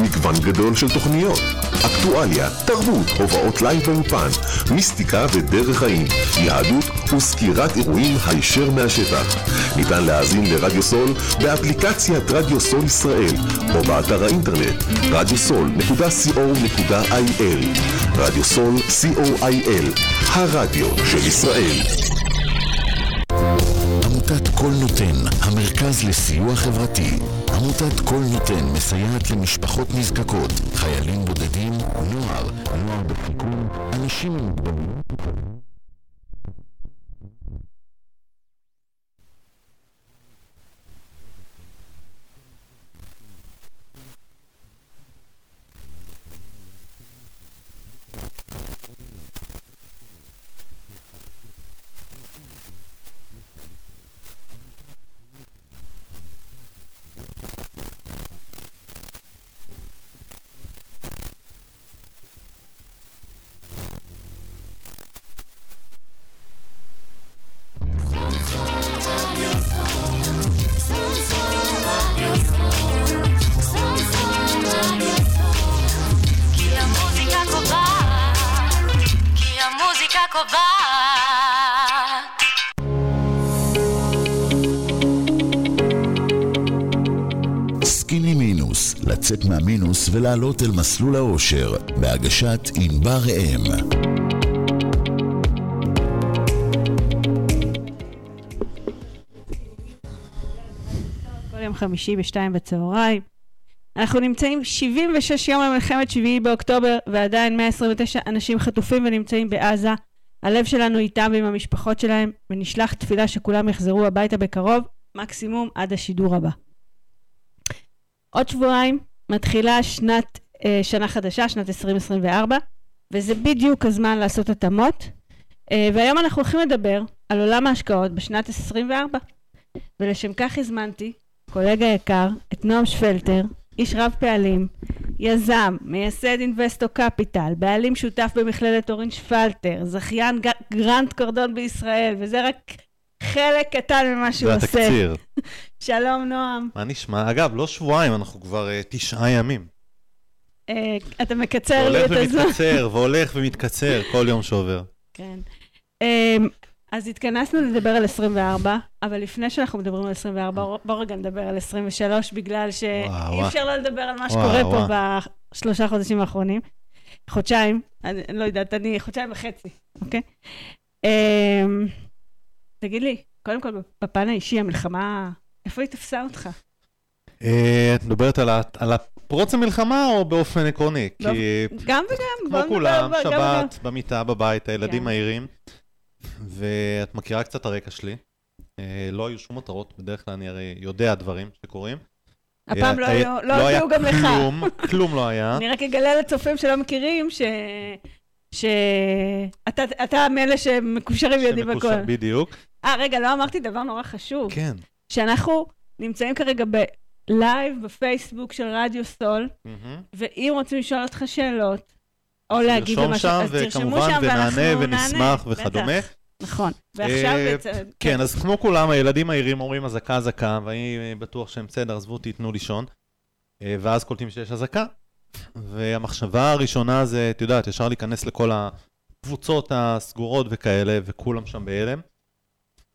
מגוון גדול של תוכניות, אקטואליה, תרבות, הופעות live באופן, מיסטיקה ודרך חיים, יהדות וסקירת אירועים הישר מהשטח. ניתן להאזין לרדיו סול באפליקציית רדיו סול ישראל או באתר האינטרנט radiosol.co.il רדיו סול co.il הרדיו של ישראל עמותת קול נותן, המרכז לסיוע חברתי. עמותת קול נותן מסייעת למשפחות נזקקות, חיילים בודדים, נוער, נוער בסיכון, אנשים עם מוגבלות. קובעת. סקיני מינוס, לצאת מהמינוס ולעלות אל מסלול האושר, בהגשת ענבר ראם. כל יום חמישי בשתיים בצהריים. אנחנו נמצאים 76 יום למלחמת 7 באוקטובר, ועדיין 129 אנשים חטופים ונמצאים בעזה. הלב שלנו איתם ועם המשפחות שלהם, ונשלח תפילה שכולם יחזרו הביתה בקרוב, מקסימום עד השידור הבא. עוד שבועיים מתחילה שנת, אה, שנה חדשה, שנת 2024, וזה בדיוק הזמן לעשות התאמות. אה, והיום אנחנו הולכים לדבר על עולם ההשקעות בשנת 24. ולשם כך הזמנתי קולגה יקר, את נועם שפלטר, איש רב פעלים, יזם, מייסד אינבסטו קפיטל, בעלים שותף במכללת אורן שפלטר, זכיין גרנד קורדון בישראל, וזה רק חלק קטן ממה שהוא זה עושה. התקציר. שלום נועם. מה נשמע? אגב, לא שבועיים, אנחנו כבר אה, תשעה ימים. אה, אתה זה מקצר לי הולך את הזמן. ומתקצר, והולך ומתקצר כל יום שעובר. כן. אמ, אז התכנסנו לדבר על 24, אבל לפני שאנחנו מדברים על 24, בואו רגע נדבר על 23, בגלל שאי אפשר לא לדבר על מה שקורה וואו. פה בשלושה חודשים האחרונים. חודשיים, אני אני לא יודעת, אני חודשיים וחצי, אוקיי? אמ, תגיד לי, קודם כל, בפן האישי, המלחמה, איפה היא תפסה אותך? אה, את מדברת על הפרוץ המלחמה או באופן עקרוני? כי גם וגם, כמו כולם. שבת, במיטה, בבית, הילדים כן. ואת מכירה קצת הרקע שלי. אה, לא היו שום מטרות, בדרך כלל אני הרי יודע דברים שקורים. הפעם לא אה, היו- אה, לא הודיעו גם לך. כלום, כלום לא היה. אני רק אגלה לצופים שלא מכירים, ש... שאתה אתה מאלה שמקושרים יודעים שמקושר- הכל. בדיוק. אה, רגע, לא אמרתי דבר נורא חשוב. כן. שאנחנו נמצאים כרגע בלייב בפייסבוק של רדיו סול. ואם רוצים לשאול אותך שאלות, או להגיד תרשום משהו, שם, אז תרשמו שם ונענה נענה. ונשמח. וכדומה. נכון. ועכשיו אה, בעצם... כן, אז כמו כולם, הילדים מהירים אומרים אזעקה, אזעקה, ואני בטוח שהם בסדר, עזבו אותי, תנו לישון. אה, ואז קולטים שיש אזעקה. והמחשבה הראשונה זה, את יודעת, ישר להיכנס לכל הקבוצות הסגורות וכאלה, וכולם שם בהלם.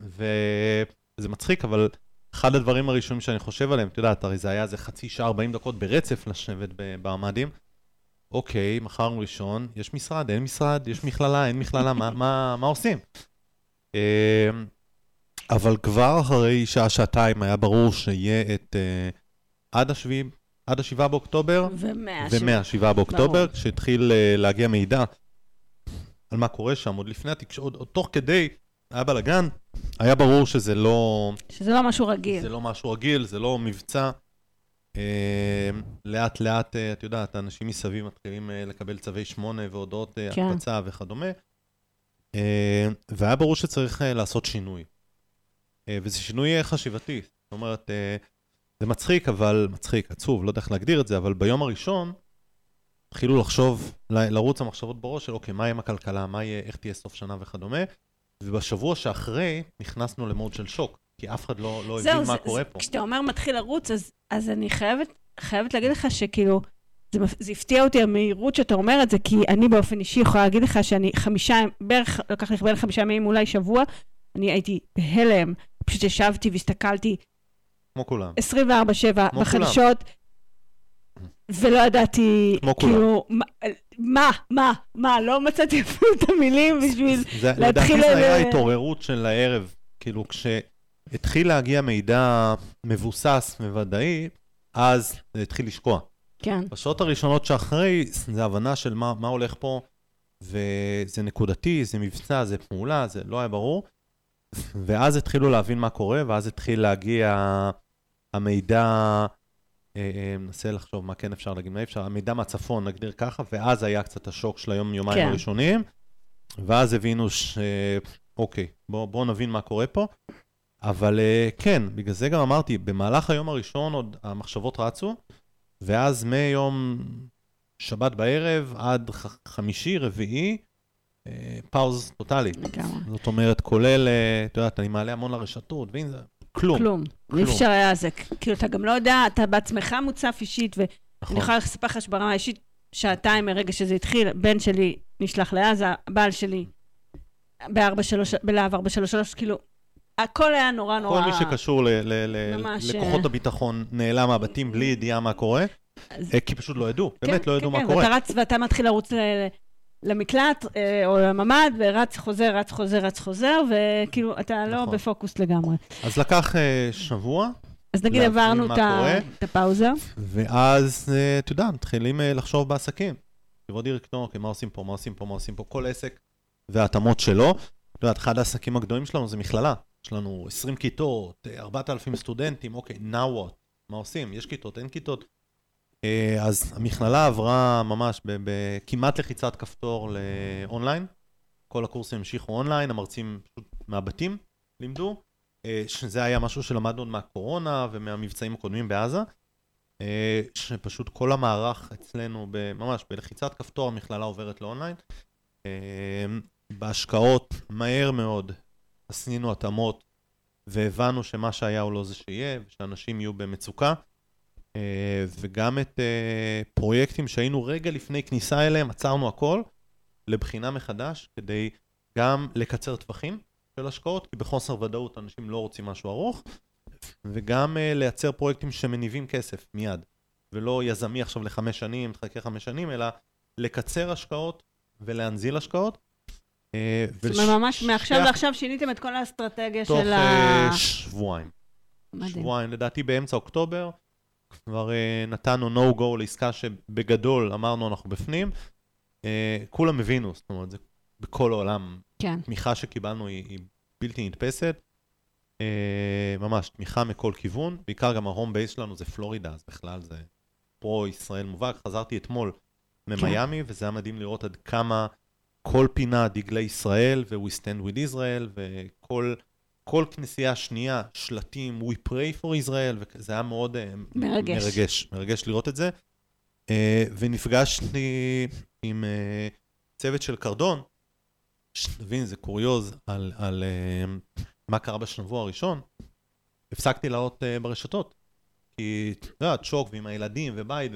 וזה מצחיק, אבל אחד הדברים הראשונים שאני חושב עליהם, את יודעת, הרי זה היה איזה חצי שעה, 40 דקות ברצף לשבת בממ"דים. אוקיי, מכרנו ראשון, יש משרד, אין משרד, יש מכללה, אין מכללה, מה, מה, מה עושים? אה, אבל כבר אחרי שעה-שעתיים היה ברור שיהיה את אה, עד השביעי, עד השבעה באוקטובר, ומאה ומהשבעה באוקטובר. כשהתחיל אה, להגיע מידע על מה קורה שם, עוד לפני התקשורת, עוד תוך כדי, היה בלאגן, היה ברור שזה לא, שזה לא משהו רגיל. זה לא משהו רגיל, זה לא מבצע. אה, לאט לאט, אה, את יודעת, האנשים מסביב מתחילים אה, לקבל צווי שמונה והודעות אה, כן. הקפצה וכדומה. אה, והיה ברור שצריך לעשות שינוי. וזה שינוי חשיבתי. זאת אומרת, זה מצחיק, אבל מצחיק, עצוב, לא יודע איך להגדיר את זה, אבל ביום הראשון התחילו לחשוב, לרוץ המחשבות בראש של אוקיי, מה יהיה עם הכלכלה, מה יהיה, איך תהיה סוף שנה וכדומה, ובשבוע שאחרי נכנסנו למוד של שוק, כי אף אחד לא, לא הבין מה זה- קורה זה- פה. כשאתה אומר מתחיל לרוץ, אז, אז אני חייבת, חייבת להגיד לך שכאילו, זה, זה הפתיע אותי המהירות שאתה אומר את זה, כי אני באופן אישי יכולה להגיד לך שאני חמישה, בערך, לקח לי בין חמישה ימים, אולי שבוע, אני הייתי בהלם, פשוט ישבתי והסתכלתי כמו כולם. 24-7 כמו בחדשות, ולא ידעתי, כמו. כאילו, מה, מה, מה, מה, לא מצאתי אפילו את המילים בשביל... זה, להתחיל לדעתי זה היה התעוררות של הערב, כאילו כשהתחיל להגיע מידע מבוסס וודאי, אז זה התחיל לשקוע. כן, בשעות הראשונות שאחרי, זה הבנה של מה, מה הולך פה, וזה נקודתי, זה מבצע, זה פעולה, זה לא היה ברור. ואז התחילו להבין מה קורה, ואז התחיל להגיע המידע, אה, אה, מנסה לחשוב מה כן אפשר להגיד, מה אפשר, המידע מהצפון, נגדיר ככה, ואז היה קצת השוק של היום-יומיים כן. הראשונים, ואז הבינו ש... אוקיי, בואו בוא נבין מה קורה פה. אבל אה, כן, בגלל זה גם אמרתי, במהלך היום הראשון עוד המחשבות רצו, ואז מיום שבת בערב עד חמישי, רביעי, אה, פאוז טוטאלי. לגמרי. זאת אומרת, כולל, אה, את יודעת, אני מעלה המון לרשתות, והנה זה, כלום. כלום. אי אפשר היה זה. כאילו, אתה גם לא יודע, אתה בעצמך מוצף אישית, ואני נכון. יכולה לספר לך שברמה האישית, שעתיים מרגע שזה התחיל, בן שלי נשלח לעזה, הבעל שלי ב-433, בלהב 433, כאילו, הכל היה נורא נורא... כל מי שקשור ל- ל- ל- ממש, לכוחות אה, הביטחון נעלם מהבתים בלי ידיעה מה קורה, אז- אה, כי פשוט לא ידעו, באמת כן, לא ידעו כן, מה כן, קורה. ואתה רץ, ואתה מתחיל לרוץ ל- למקלט אה, או לממ"ד, ורץ, חוזר, רץ, חוזר, רץ, חוזר, וכאילו, אתה לא נכון. בפוקוס לגמרי. אז לקח אה, שבוע, אז נגיד עברנו את הפאוזה. ואז, אה, אתה יודע, מתחילים אה, לחשוב בעסקים. לראות דירקטור, אוקיי, מה עושים פה, מה עושים פה, מה עושים פה, כל עסק וההתאמות שלו. את יודעת, אחד העסקים הגדולים שלנו זה מכללה. יש לנו 20 כיתות, אה, 4,000 סטודנטים, אוקיי, now what? מה עושים? יש כיתות, אין כיתות. אה, אז המכללה עברה ממש בכמעט לחיצת כפתור לאונליין. כל הקורסים המשיכו אונליין, המרצים פשוט מהבתים לימדו. אה, שזה היה משהו שלמדנו עוד מהקורונה ומהמבצעים הקודמים בעזה. אה, שפשוט כל המערך אצלנו, ממש בלחיצת כפתור המכללה עוברת לאונליין. אה, בהשקעות, מהר מאוד עשינו התאמות והבנו שמה שהיה הוא לא זה שיהיה, ושאנשים יהיו במצוקה. אה, וגם את אה, פרויקטים שהיינו רגע לפני כניסה אליהם, עצרנו הכל לבחינה מחדש, כדי גם לקצר טווחים של השקעות, כי בחוסר ודאות אנשים לא רוצים משהו ארוך, וגם uh, לייצר פרויקטים שמניבים כסף מיד, ולא יזמי עכשיו לחמש שנים, תחכה חמש שנים, אלא לקצר השקעות ולהנזיל השקעות. אה, זאת אומרת, ממש מעכשיו לעכשיו שיניתם את כל האסטרטגיה תוך של ה... אה, שבועיים. מדהים. שבועיים, לדעתי באמצע אוקטובר, כבר uh, נתנו no go לעסקה שבגדול אמרנו אנחנו בפנים. כולם הבינו, זאת אומרת, זה בכל העולם. כן. התמיכה שקיבלנו היא, היא בלתי נתפסת. ממש, תמיכה מכל כיוון. בעיקר גם ההום בייס שלנו זה פלורידה, אז בכלל זה פרו-ישראל מובהק. חזרתי אתמול ממיאמי, וזה היה מדהים לראות עד כמה כל פינה דגלי ישראל, ו-We stand with Israel, וכל כל כנסייה שנייה, שלטים, We pray for Israel, וזה היה מאוד אה, מרגש. מרגש, מרגש לראות את זה. אה, ונפגשתי עם אה, צוות של קרדון, שתבין, זה קוריוז על, על מה קרה בשבוע הראשון. הפסקתי לעלות ברשתות, כי, את יודעת, שוק ועם הילדים ובית.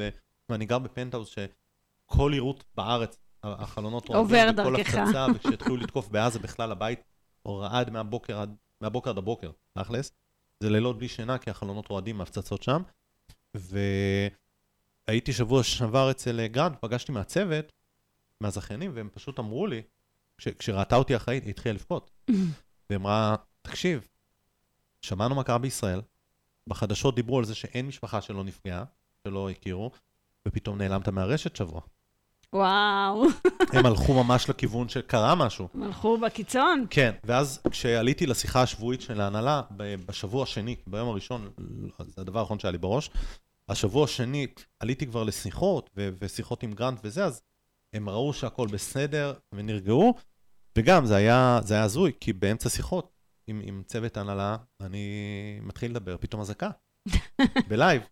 ואני גר בפנטהאוז שכל עירות בארץ, החלונות רועדים, דרכך. הפצצה, וכשהתחילו לתקוף בעזה בכלל הבית רעד מהבוקר עד, מהבוקר עד הבוקר, תכלס. זה לילות בלי שינה, כי החלונות רועדים מהפצצות שם. והייתי שבוע שעבר אצל אה, גרנד, פגשתי מהצוות, מהזכיינים, והם פשוט אמרו לי, כש, כשראתה אותי אחראית, היא התחילה לבכות. והיא אמרה, תקשיב, שמענו מה קרה בישראל, בחדשות דיברו על זה שאין משפחה שלא נפגעה, שלא הכירו, ופתאום נעלמת מהרשת שבוע. וואו, הם הלכו ממש לכיוון שקרה משהו. הם הלכו בקיצון. כן, ואז כשעליתי לשיחה השבועית של ההנהלה, בשבוע השני, ביום הראשון, זה הדבר האחרון שהיה לי בראש, השבוע השני עליתי כבר לשיחות, ו- ושיחות עם גרנט וזה, אז הם ראו שהכל בסדר ונרגעו, וגם זה היה, זה היה הזוי, כי באמצע שיחות עם, עם צוות הנהלה, אני מתחיל לדבר, פתאום אזעקה, בלייב.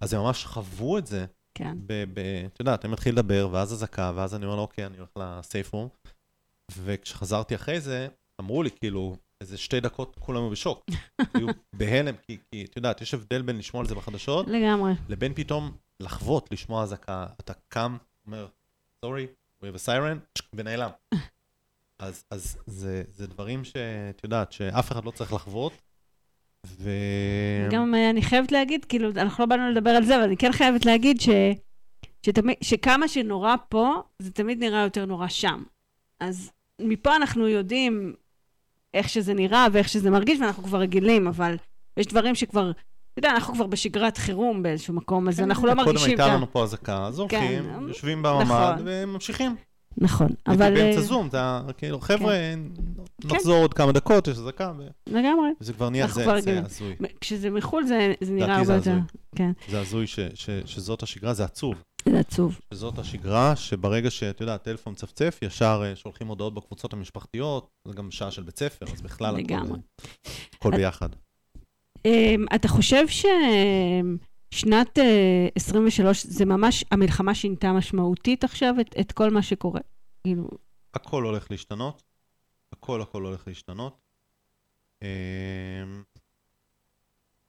אז הם ממש חוו את זה, כן. ב, ב, אתה יודע, אתה מתחיל לדבר, ואז אזעקה, ואז אני אומר לו, אוקיי, אני הולך לסייף רום. וכשחזרתי אחרי זה, אמרו לי, כאילו, איזה שתי דקות כולם היו בשוק. היו בהלם, כי, כי, את יודעת, יש הבדל בין לשמוע על זה בחדשות, לגמרי. לבין פתאום לחוות, לשמוע אזעקה. אתה קם, אומר, סורי, we have a siren, ונעלם. אז, אז זה, זה דברים שאת יודעת, שאף אחד לא צריך לחוות, ו... גם אה, אני חייבת להגיד, כאילו, אנחנו לא באנו לדבר על זה, אבל אני כן חייבת להגיד ש... שתמיד, שכמה שנורא פה, זה תמיד נראה יותר נורא שם. אז מפה אנחנו יודעים איך שזה נראה ואיך שזה מרגיש, ואנחנו כבר רגילים, אבל יש דברים שכבר, אתה יודע, אנחנו כבר בשגרת חירום באיזשהו מקום, אז אנחנו לא מרגישים... קודם הייתה לנו פה אזעקה, אז הולכים, כן, יושבים בממ"ד נכון. וממשיכים. נכון, אבל... אבל... באמצע אה, זום, אתה כאילו, חבר'ה, כן. נחזור עוד כמה דקות, יש אזעקה, ו- לגמרי. וזה כבר נהיה, זה רגילים. הזוי. כשזה מחו"ל זה, נראה הרבה יותר... כן, זה הזוי ש- ש- שזאת השגרה, זה עצוב. זה עצוב. שזאת השגרה, שברגע שאתה יודע, הטלפון מצפצף, ישר אה, שולחים הודעות בקבוצות המשפחתיות, זה גם שעה של בית ספר, אז בכלל הכל, לגמרי. אה, הכל ביחד. אמ, אתה חושב ששנת 23 זה ממש, המלחמה שינתה משמעותית עכשיו את, את כל מה שקורה? כאילו, הכל הולך להשתנות, הכל הכל הולך להשתנות. אה,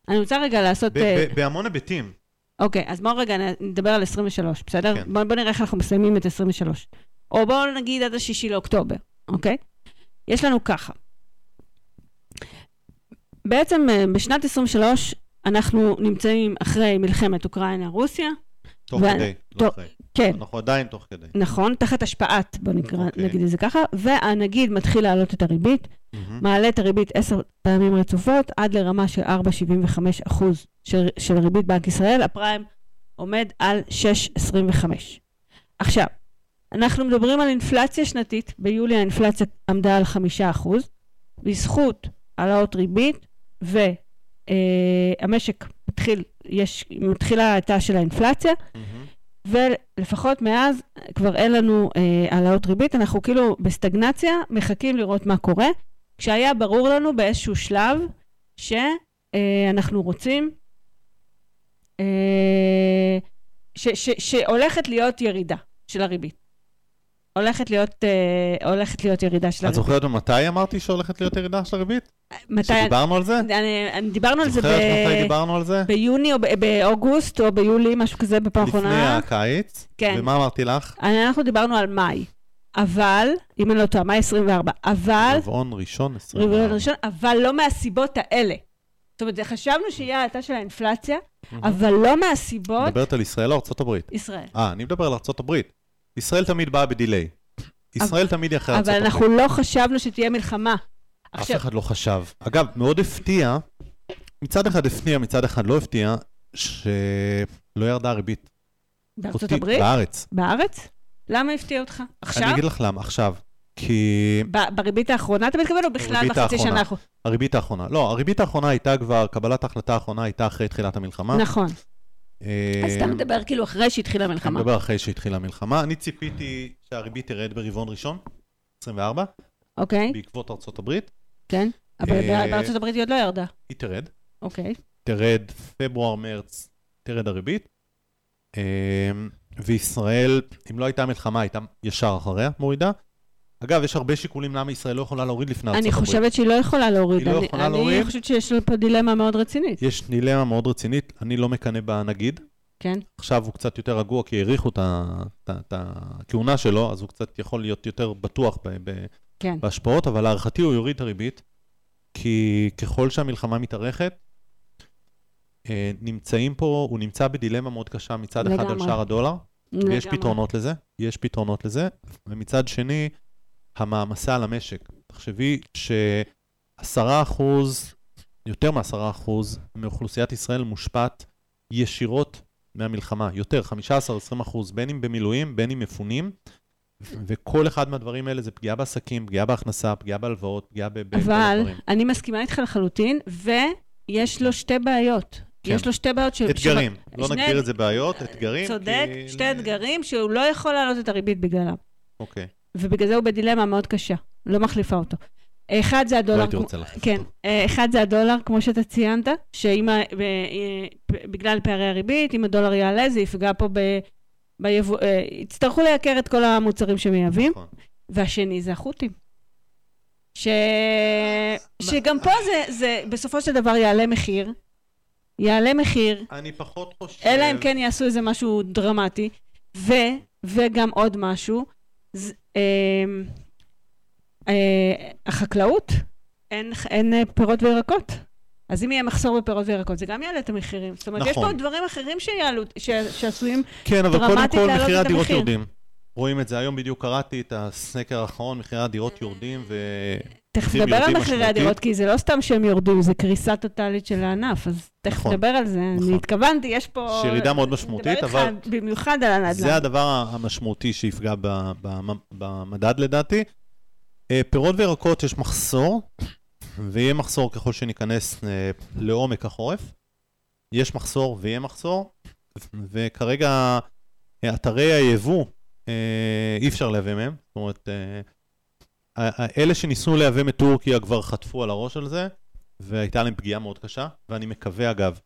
אני רוצה רגע לעשות... אה, בהמון היבטים. אוקיי, אז בואו רגע נדבר על 23, בסדר? כן. בואו בוא נראה איך אנחנו מסיימים את 23. או בואו נגיד עד השישי לאוקטובר, אוקיי? יש לנו ככה. בעצם אה, בשנת 23 אנחנו נמצאים אחרי מלחמת אוקראינה-רוסיה. תוך ו- כדי, לא תוך- אחרי. כן, אנחנו עדיין תוך כדי. נכון, תחת השפעת, בוא נקרא, אוקיי. נגיד את זה ככה, והנגיד מתחיל להעלות את הריבית, מהמם. מעלה את הריבית עשר פעמים רצופות, עד לרמה של 4.75 אחוז של, של ריבית בנק ישראל, הפריים עומד על 6.25. עכשיו, אנחנו מדברים על אינפלציה שנתית, ביולי האינפלציה עמדה על 5 אחוז, בזכות העלאות ריבית, והמשק מתחיל, יש, מתחילה האטה של האינפלציה, מהמם. ולפחות מאז כבר אין לנו אה, העלאות ריבית, אנחנו כאילו בסטגנציה, מחכים לראות מה קורה, כשהיה ברור לנו באיזשהו שלב שאנחנו רוצים, אה, ש, ש, שהולכת להיות ירידה של הריבית. הולכת להיות, אה, הולכת להיות ירידה של את הריבית. זוכרת מתי אמרתי שהולכת להיות ירידה של הריבית? מתי, שדיברנו על זה? אני, אני, דיברנו על זה זוכרת מתי ב, דיברנו על זה? ביוני או ב- באוגוסט או ביולי, משהו כזה בפעם לפני האחרונה. הקיץ. כן. ומה אמרתי לך? אנחנו דיברנו על מאי, אבל, אם אני לא טועה, מאי 24, אבל, רבעון ראשון 24. רבעון ראשון, אבל לא מהסיבות האלה. זאת אומרת, חשבנו שיהיה האטה של האינפלציה, אבל לא מהסיבות מדברת על ישראל או ארצות הברית? ישראל. אה, אני מדבר על ארצות הברית. ישראל תמיד באה בדיליי. ישראל תמיד היא אחרי ארצות אבל הברית. אנחנו לא חשבנו שתהיה מלחמה. אף אחד לא חשב. אגב, מאוד הפתיע, מצד אחד הפתיע, מצד אחד לא הפתיע, שלא ירדה הריבית. בארצות הברית? בארץ. בארץ? למה הפתיע אותך? עכשיו? אני אגיד לך למה, עכשיו. כי בריבית האחרונה אתה מתכוון, או בכלל בחצי האחרונה. שנה האחרונה? הריבית האחרונה, לא, הריבית האחרונה הייתה כבר, קבלת ההחלטה האחרונה הייתה אחרי תחילת המלחמה. נכון. אה, אז אתה מדבר כאילו אחרי שהתחילה אני המלחמה. מדבר אחרי שהתחילה המלחמה. אני ציפיתי שהריבית תרד ברבעון ראשון, 24, אוקיי, בעקבות ארצות הברית. כן. אבל אה, בארצות הברית היא עוד לא ירדה. היא תרד. אוקיי. תרד פברואר, מרץ, תרד הריבית. אמ, וישראל, אם לא הייתה מלחמה, הייתה ישר אחריה מורידה. אגב, יש הרבה שיקולים למה ישראל לא יכולה להוריד לפני ארצות אני הברית. חושבת שהיא לא יכולה להוריד. היא לא אני- יכולה אני להוריד? חושבת שיש פה דילמה מאוד רצינית. יש דילמה מאוד רצינית, אני לא מקנא בנגיד. כן. עכשיו הוא קצת יותר רגוע, כי האריכו את הכהונה שלו, אז הוא קצת יכול להיות יותר בטוח כן. בהשפעות, אבל להערכתי הוא יוריד את הריבית, כי ככל שהמלחמה מתארכת, אה, נמצאים פה, הוא נמצא בדילמה מאוד קשה מצד אחד על לגמרי. שער הדולר, ויש לגמרי. פתרונות לזה, יש פתרונות לזה, ומצד שני, המעמסה על המשק. תחשבי שעשרה אחוז, יותר מעשרה אחוז, מאוכלוסיית ישראל מושפעת ישירות מהמלחמה, יותר, 15-20 אחוז, בין אם במילואים, בין אם מפונים, וכל אחד מהדברים האלה זה פגיעה בעסקים, פגיעה בהכנסה, פגיעה בהלוואות, פגיעה בכל אבל הדברים. אני מסכימה איתך לחלוטין, ויש לו שתי בעיות. כן. יש לו שתי בעיות ש... אתגרים, ש- לא שני נגדיר את זה בעיות, אתגרים. צודק, כי- שתי אתגרים שהוא לא יכול להעלות את הריבית בגללם. אוקיי. ובגלל זה הוא בדילמה מאוד קשה, לא מחליפה אותו. אחד זה לא הדולר, הייתי כמו- רוצה להחליף כן, אותו. אה, אחד זה הדולר, כמו שאתה ציינת, שאם, אה, ב- בגלל פערי הריבית, אם הדולר יעלה, זה יפגע פה ב... ביבוא, אה, יצטרכו לייקר את כל המוצרים שמייבאים, נכון. והשני זה החות'ים. ש... שגם פה זה, זה בסופו של דבר יעלה מחיר, יעלה מחיר, אני פחות חושב... אלא אם כן יעשו איזה משהו דרמטי, ו, וגם עוד משהו, ז, אה, אה, החקלאות, אין, אין אה, פירות וירקות. אז אם יהיה מחסור בפירות וירקות, זה גם יעלה את המחירים. זאת אומרת, יש נכון. פה דברים אחרים שיעלו, ש, שעשויים, כן, אבל קודם כל מחירי הדירות. יורדים. רואים את זה היום, בדיוק קראתי את הסקר האחרון, מחירי הדירות יורדים, ו... תכף נדבר על מחירי. הדירות, כי זה לא סתם שהם יורדים, זה קריסה טוטאלית של הענף, אז תכף נכון, נדבר על זה. נכון. אני התכוונתי, יש פה... יש ירידה מאוד משמעותית, אבל- איתך במיוחד על הנדל"ן. זה הדבר המשמעותי שיפגע במדד לדעתי. אה, פירות וירקות יש מחסור, ויהיה מחסור ככל שניכנס אה, לעומק החורף. יש מחסור ויהיה מחסור, וכרגע אה, אתרי היבוא, אי אפשר לייבא מהם. זאת אומרת, אלה שניסו לייבא מטורקיה כבר חטפו על הראש על זה, והייתה להם פגיעה מאוד קשה, ואני מקווה אגב,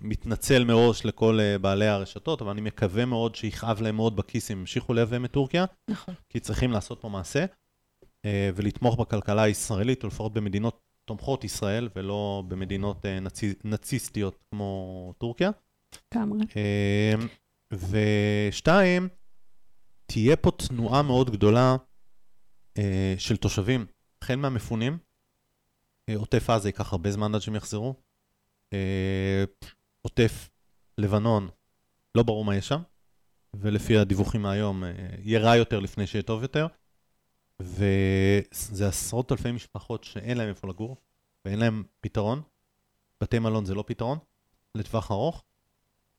מתנצל מראש לכל אה, בעלי הרשתות, אבל אני מקווה מאוד שיכאב להם מאוד בכיס אם ימשיכו לייבא מטורקיה, נכון. כי צריכים לעשות פה מעשה, אה, ולתמוך בכלכלה הישראלית, או לפחות במדינות תומכות ישראל, ולא במדינות אה, נצי, נאציסטיות כמו טורקיה. לגמרי. אה, ושתיים, תהיה פה תנועה מאוד גדולה של תושבים, החל מהמפונים, אה, עוטף עזה ייקח הרבה זמן עד שהם יחזרו, אה, עוטף לבנון, לא ברור מה יש שם, ולפי הדיווחים מהיום, אה, יהיה רע יותר לפני שיהיה טוב יותר, וזה עשרות אלפי משפחות שאין להם איפה לגור, ואין להם פתרון. בתי מלון זה לא פתרון, לטווח ארוך.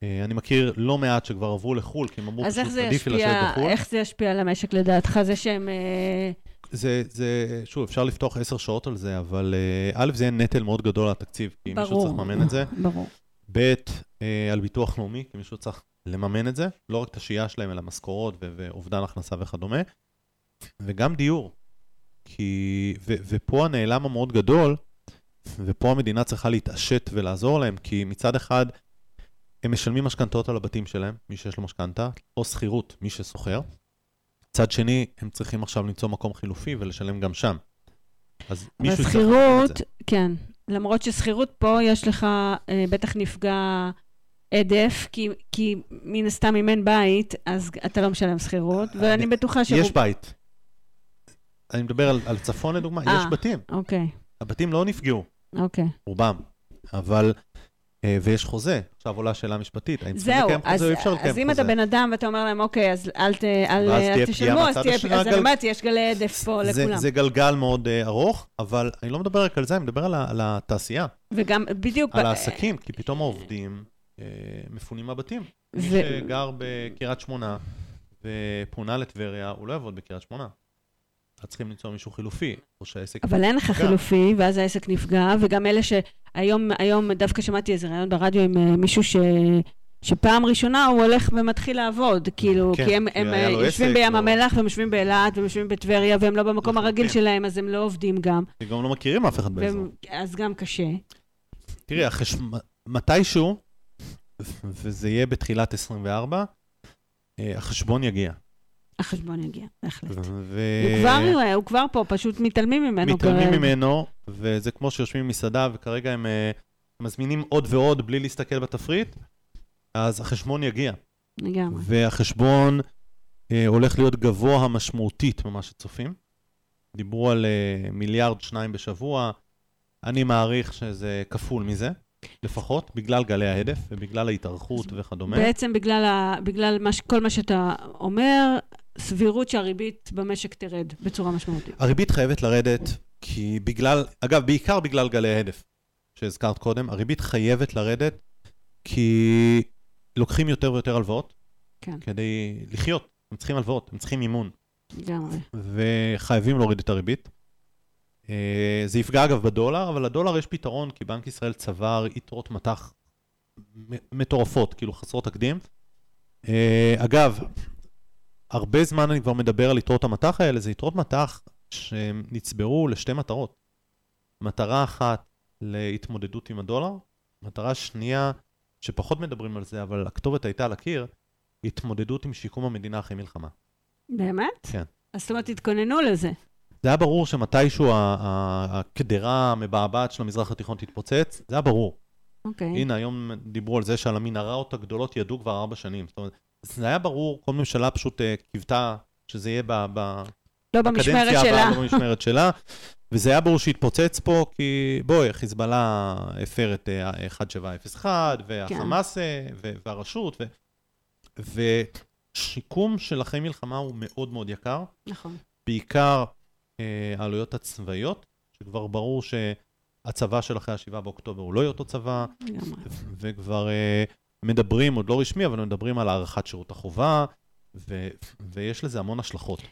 אה, אני מכיר לא מעט שכבר עברו לחו"ל, כי הם אמרו אז פשוט עדיף לי לשבת בחו"ל. איך זה ישפיע על המשק לדעתך? זה שהם... אה, זה, זה, שוב, אפשר לפתוח עשר שעות על זה, אבל אה, א', זה יהיה נטל מאוד גדול על התקציב, כי מישהו. צריך לממן את זה. ברור. ב', על ביטוח לאומי, כי מישהו צריך לממן את זה, לא רק את השהייה שלהם, אלא משכורות ואובדן הכנסה וכדומה. וגם דיור. כי, ו- ופה הנעלם המאוד גדול, ופה המדינה צריכה להתעשת ולעזור להם, כי מצד אחד, הם משלמים משכנתאות על הבתים שלהם, מי שיש לו משכנתה, או שכירות, מי ששוכר. מצד שני, הם צריכים עכשיו למצוא מקום חילופי ולשלם גם שם. אז מישהו יצטרך לממן את זה. כן. למרות ששכירות פה יש לך, אה, בטח נפגע עדף, כי, כי מן הסתם אם אין בית, אז אתה לא משלם שכירות, ואני בטוחה ש... יש בית. אני מדבר על, על צפון לדוגמה, אה. יש בתים. אוקיי, הבתים לא נפגעו, אוקיי. רובם. אבל, אה, ויש חוזה. עכשיו עולה שאלה משפטית, האם צריכים לקיים אז, חוזה או אי אפשר לקיים אז חוזה? אם אתה בן אדם ואתה אומר להם, אוקיי, אז אל, תשלמו, פגיעה אז תהיה, אז אני אומרת, יש גלי עדף פה לכולם. זה גלגל מאוד uh, ארוך, אבל אני לא מדבר רק על זה, אני מדבר על, התעשייה, וגם בדיוק... על העסקים, כי פתאום העובדים uh, מפונים מהבתים. מי שגר בקריית שמונה ופונה לטבריה, הוא לא יעבוד בקריית שמונה. אז צריכים למצוא מישהו חילופי, או שהעסק... אבל אין לך. חילופי, ואז העסק נפגע, וגם אלה שהיום היום דווקא שמעתי איזה ראיון ברדיו עם אה, מישהו ש... שפעם ראשונה הוא הולך ומתחיל לעבוד, כאילו, כן, כי הם, הם אה, יושבים בים או- המלח, והם יושבים באילת, והם יושבים בטבריה, והם לא במקום לחלוטין. הרגיל שלהם, אז הם לא עובדים גם. גם לא מכירים אף אחד באזור. אז גם קשה. תראי, החש... מתישהו, וזה יהיה בתחילת 24, אה, החשבון יגיע. החשבון יגיע, בהחלט. ו... הוא כבר, הוא כבר פה, פשוט מתעלמים ממנו. מתעלמים כרגע. ממנו, וזה כמו שיושבים במסעדה, וכרגע הם אה, מזמינים עוד ועוד בלי להסתכל בתפריט, אז החשבון יגיע. לגמרי. והחשבון אה, הולך להיות גבוה משמעותית ממה שצופים. דיברו על אה, מיליארד שניים בשבוע, אני מעריך שזה כפול מזה, לפחות, בגלל גלי ההדף ובגלל ההתארכות וכדומה. בעצם בגלל, ה, בגלל מה, כל מה שאתה אומר, סבירות שהריבית במשק תרד בצורה משמעותית. הריבית חייבת לרדת, כי בגלל, אגב, בעיקר בגלל גלי ההדף שהזכרת קודם, הריבית חייבת לרדת, כי לוקחים יותר ויותר הלוואות כן. כדי לחיות. הם צריכים הלוואות, הם צריכים מימון, לגמרי. וחייבים להוריד את הריבית. אה, זה יפגע אגב בדולר, אבל לדולר יש פתרון, כי בנק ישראל צבר יתרות מטח מטורפות, כאילו חסרות תקדים. אה, אגב, הרבה זמן אני כבר מדבר על יתרות המטח האלה, זה יתרות מטח שהם נצברו לשתי מטרות. מטרה אחת להתמודדות עם הדולר, מטרה שנייה, שפחות מדברים על זה, אבל הכתובת הייתה על הקיר, התמודדות עם שיקום המדינה אחרי מלחמה. באמת? כן. אז זאת אומרת, התכוננו לזה. זה היה ברור שמתישהו הקדרה המבעבעת של המזרח התיכון תתפוצץ, זה היה ברור. אוקיי. הנה, היום דיברו על זה שעל המנהרות הגדולות ידעו כבר ארבע שנים. זאת אומרת, זה היה ברור, כל ממשלה פשוט אה, קיוותה שזה יהיה ב- ב- לא במשמרת שלה. לא במשמרת שלה. וזה היה ברור שהתפוצץ פה, כי בואי, חיזבאללה הפר את אה, 1701, והחמאס אה, ו- והרשות, ו- ושיקום של אחרי מלחמה הוא מאוד מאוד יקר. נכון. בעיקר העלויות הצבאיות, שכבר ברור שהצבא של אחרי ה-7 באוקטובר הוא לא יהיה אותו צבא, וכבר מדברים, עוד לא רשמי, אבל מדברים על הארכת שירות החובה, ו- ויש לזה המון השלכות.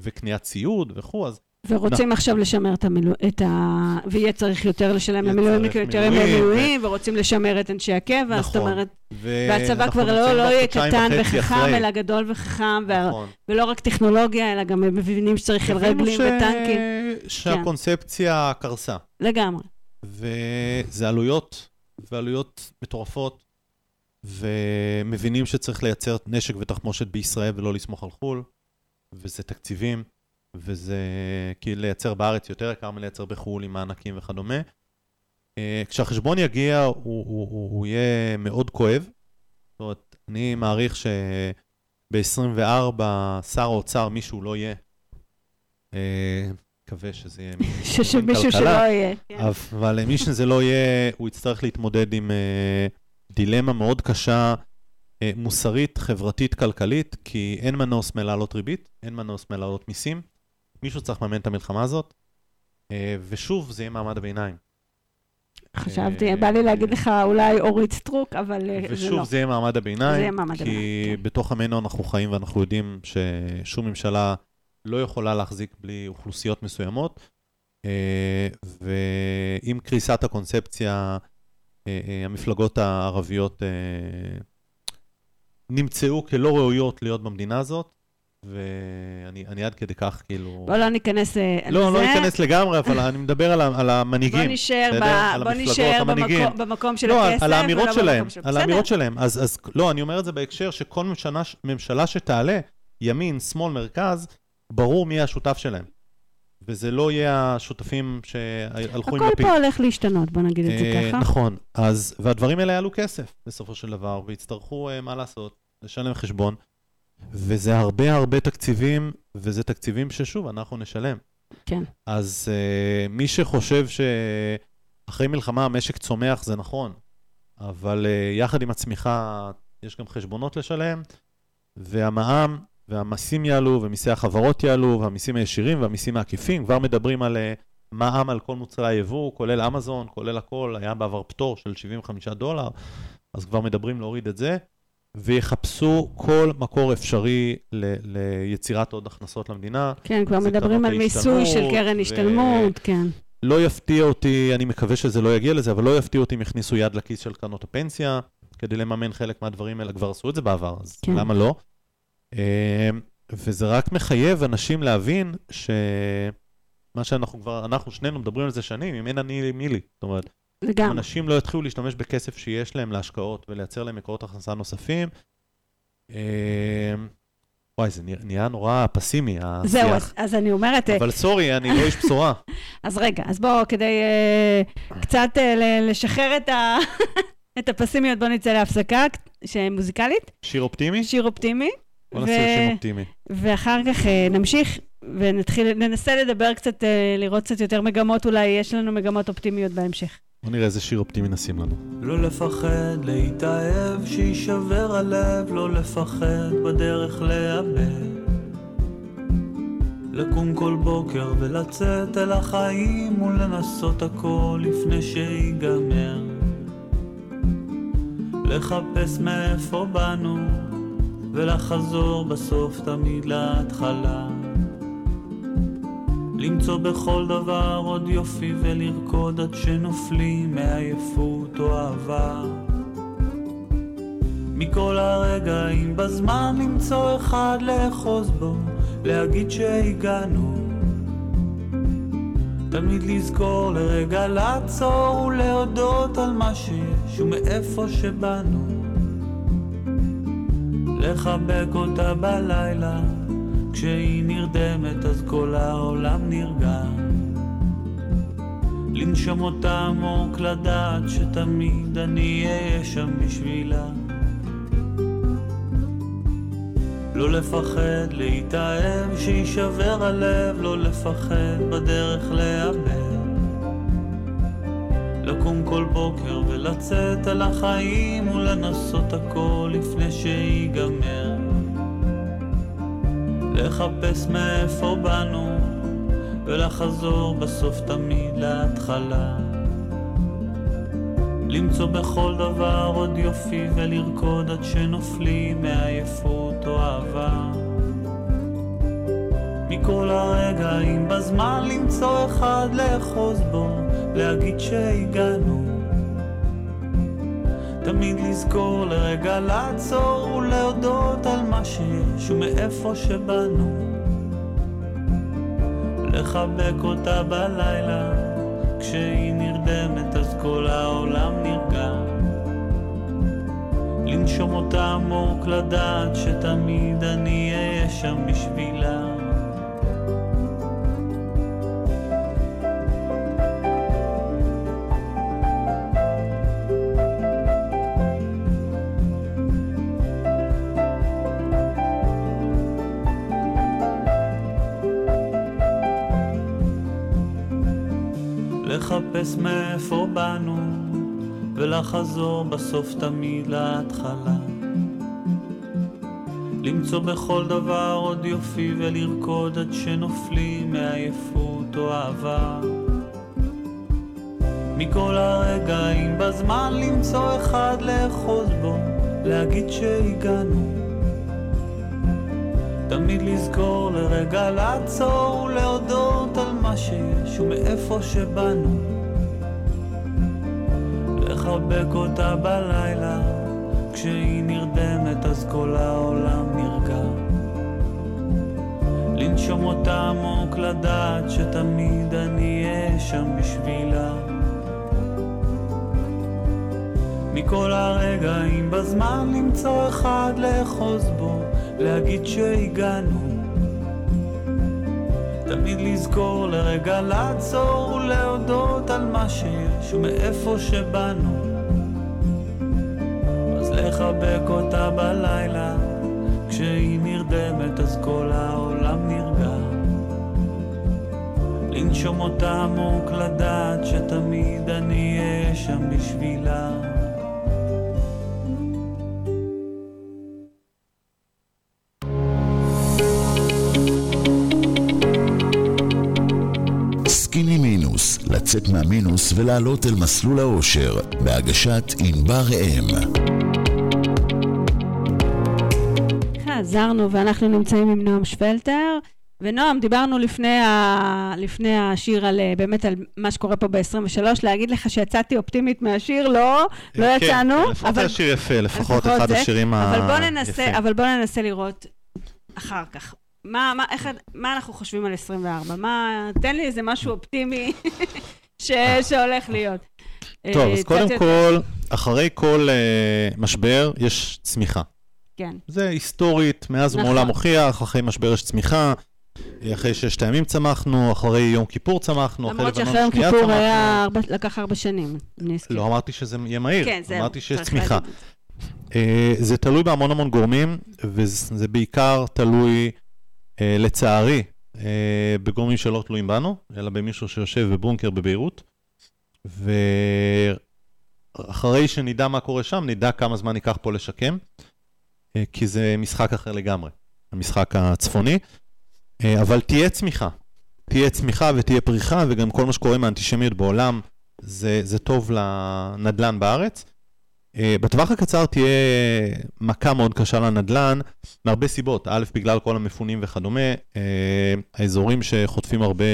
וקניית ציוד וכו', אז ורוצים עכשיו לשמר את המילואים, את ה... ויהיה צריך יותר לשלם צריך יותר ימי מילואים, מילואים, ורוצים לשמר את אנשי הקבע, זאת נכון. אומרת, ו- והצבא כבר לא לא יהיה קטן וחכם, אחרי. אלא גדול וחכם, וה- נכון. ולא רק טכנולוגיה, אלא גם הם מבינים שצריך חיל רגלים ש- וטנקים. שהקונספציה קרסה. לגמרי. וזה עלויות, ועלויות מטורפות, ומבינים שצריך לייצר נשק ותחמושת בישראל ולא לסמוך על חו"ל, וזה תקציבים, וזה כי לייצר בארץ יותר יקר מלייצר בחו"ל עם מענקים וכדומה. אה, כשהחשבון יגיע, הוא, הוא, הוא, הוא יהיה מאוד כואב. זאת אומרת, אני מעריך שב-24 שר האוצר, מישהו לא יהיה. אה, מקווה שזה יהיה מישהו. שלא יהיה. אבל מי שזה לא יהיה, הוא יצטרך להתמודד עם אה, דילמה מאוד קשה, אה, מוסרית, חברתית, כלכלית, כי אין מנוס מלהעלות ריבית, אין מנוס מלהעלות מיסים. מישהו צריך לממן את המלחמה הזאת, אה, ושוב, זה יהיה מעמד הביניים. חשבתי, אה, בא לי להגיד לך אולי אורית סטרוק, אבל זה לא. ושוב, זה יהיה מעמד הביניים, זה יהיה מעמד כי הביניים, כן. בתוך עמנו אנחנו חיים ואנחנו יודעים ששום ממשלה לא יכולה להחזיק בלי אוכלוסיות מסוימות, ועם קריסת הקונספציה, המפלגות הערביות אה, נמצאו כלא ראויות להיות במדינה הזאת, ואני אני עד כדי כך כאילו... בוא לא ניכנס אה, לזה. לא, לא ניכנס לגמרי, אבל אני מדבר על, המנהיגים. בוא? ב... המנהיגים. במקום, במקום של לא, הכסף, על האמירות שלהם. על. האמירות שלהם. אז, אז לא, אני אומר את זה בהקשר שכל ממשלה, ממשלה שתעלה, ימין, שמאל, מרכז, ברור מי השותף שלהם. וזה לא יהיה השותפים שהלכו עם הכל לפיד. פה הולך להשתנות, בוא נגיד את זה אה, ככה. נכון, אז, והדברים האלה יעלו כסף בסופו של דבר, ויצטרכו, אה, מה לעשות, לשלם חשבון. וזה הרבה הרבה תקציבים, וזה תקציבים ששוב, אנחנו נשלם. כן. אז uh, מי שחושב שאחרי מלחמה המשק צומח, זה נכון, אבל uh, יחד עם הצמיחה יש גם חשבונות לשלם, והמע"מ והמיסים יעלו, ומיסי החברות יעלו, והמיסים הישירים והמיסים העקיפים, כבר מדברים על uh, מע"מ על כל מוצרי היבוא, כולל אמזון, כולל הכל, היה בעבר פטור של 75 דולר, אז כבר מדברים להוריד את זה, ויחפשו כל מקור אפשרי ל- ליצירת עוד הכנסות למדינה. כן, כבר מדברים על מיסוי של קרן ו- השתלמות, כן. לא יפתיע אותי, אני מקווה שזה לא יגיע לזה, אבל לא יפתיע אותי אם יכניסו יד לכיס של קרנות הפנסיה, כדי לממן חלק מהדברים האלה, כבר עשו את זה בעבר, אז כן. למה לא? אה, וזה רק מחייב אנשים להבין שמה שאנחנו כבר, אנחנו שנינו מדברים על זה שנים, אם אין אני, מי לי? זאת אומרת, לגמרי. אנשים לא יתחילו להשתמש בכסף שיש להם להשקעות ולייצר להם מקורות הכנסה נוספים, אה, וואי, זה נהיה- נורא פסימי, זהו, אז- השיח. אז אני אומרת, אה, אבל סורי, אני לא איש בשורה. אז רגע, אז בואו, כדי אה, קצת ל- לשחרר את ה- את הפסימיות, בואו נצא להפסקה שהיא מוזיקלית, שיר אופטימי? שיר אופטימי, בוא ו- נעשה שיר אופטימי. ואחר כך אה, נמשיך ונתחיל, ננסה לדבר קצת, אה, לראות קצת יותר מגמות, אולי יש לנו מגמות אופטימיות בהמשך. בוא נראה איזה שיר אופטימי נשים לנו. לא לפחד להתאהב, שיישבר הלב, לא לפחד בדרך לאבד. לקום כל בוקר ולצאת אל החיים ולנסות הכל לפני שיגמר. לחפש מאיפה באנו ולחזור בסוף תמיד להתחלה. למצוא בכל דבר עוד יופי ולרקוד עד שנופלים מעייפות או אהבה. מכל הרגעים בזמן למצוא אחד לאחוז בו, להגיד שהגענו. תמיד לזכור לרגע לעצור ולהודות על מה שיש ומאיפה שבאנו. לחבק אותה בלילה, כשהיא נרדמת אז כל העולם נרגע. לנשום אותה עמוק לדעת שתמיד אני אהיה שם בשבילה. לא לפחד להתאהב, שיישבר הלב, לא לפחד בדרך לאבד. לקום כל בוקר ולצאת על החיים ולנסות הכל לפני שיגמר. לחפש מאיפה באנו ולחזור בסוף תמיד להתחלה. למצוא בכל דבר עוד יופי ולרקוד עד שנופלים מעייפות או אהבה. מכל הרגעים בזמן למצוא אחד לאחוז בו, להגיד שהגענו. תמיד לזכור לרגע לעצור ולהודות על מה שיש ומאיפה שבאנו. לחבק אותה בלילה, כשהיא נרדמת אז כל העולם נרגע. לנשום אותה עמוק לדעת שתמיד אני אהיה שם בשבילה. לחפש מאיפה באנו ולחזור בסוף תמיד להתחלה. למצוא בכל דבר עוד יופי ולרקוד עד שנופלים מעייפות או אהבה. מכל הרגעים בזמן למצוא אחד לאחוז בו, להגיד שהגענו. תמיד לזכור לרגע לעצור ולהודות על מה שיש ומאיפה שבאנו. לחבק אותה בלילה, כשהיא נרדמת אז כל העולם נרגע. לנשום אותה עמוק לדעת שתמיד אני אהיה שם בשבילה. מכל הרגעים בזמן למצוא אחד לאחוז בו, להגיד שהגענו. תמיד לזכור לרגע לעצור ולהודות על מה שיש ומאיפה שבאנו. אז לחבק אותה בלילה, כשהיא נרדמת אז כל העולם נרגע. לנשום אותה עמוק לדעת שתמיד אני אהיה שם בשבילה. סקיני מינוס, לצאת מהמינוס ולעלות אל מסלול האושר, בהגשת ענבר ראם. חזרנו ואנחנו נמצאים עם נועם שוולטר. ונועם, דיברנו לפני, ה... לפני השיר על, אה, באמת על מה שקורה פה ב-23, להגיד לך שיצאתי אופטימית מהשיר, לא, לא כן, יצאנו. לפחות היה שיר יפה, לפחות לפחות אחד זה. השירים אבל היפים. ננסה, אבל בוא ננסה לראות אחר כך. מה, מה, איך, מה אנחנו חושבים על 24? מה, תן לי איזה משהו אופטימי ש, שהולך להיות. טוב, אה, אז קצת קודם יותר- כל, אחרי כל אה, משבר יש צמיחה. כן. זה היסטורית, מאז נכון. ומעולם הוכיח, אחרי משבר יש צמיחה, אחרי ששת הימים צמחנו, אחרי יום כיפור צמחנו, אחרי למרות לבנון שאחרי יום כיפור צמחנו. היה ארבע, לקח ארבע שנים, אני אזכיר. לא אמרתי שזה יהיה מהיר, כן, זהו. אמרתי שיש צמיחה. זה. אה, זה תלוי בהמון המון גורמים, וזה בעיקר תלוי, אה, לצערי, אה, בגורמים שלא תלויים בנו, אלא במישהו שיושב בבונקר בביירות. ואחרי שנדע מה קורה שם, נדע כמה זמן ייקח פה לשקם, אה, כי זה משחק אחר לגמרי, המשחק הצפוני. אה, אבל תהיה צמיחה. תהיה צמיחה ותהיה פריחה, וגם כל מה שקורה מהאנטישמיות בעולם, זה, זה טוב לנדל"ן בארץ. אה, בטווח הקצר תהיה מכה מאוד קשה לנדל"ן, מהרבה סיבות. א', בגלל כל המפונים וכדומה, אה, האזורים שחוטפים הרבה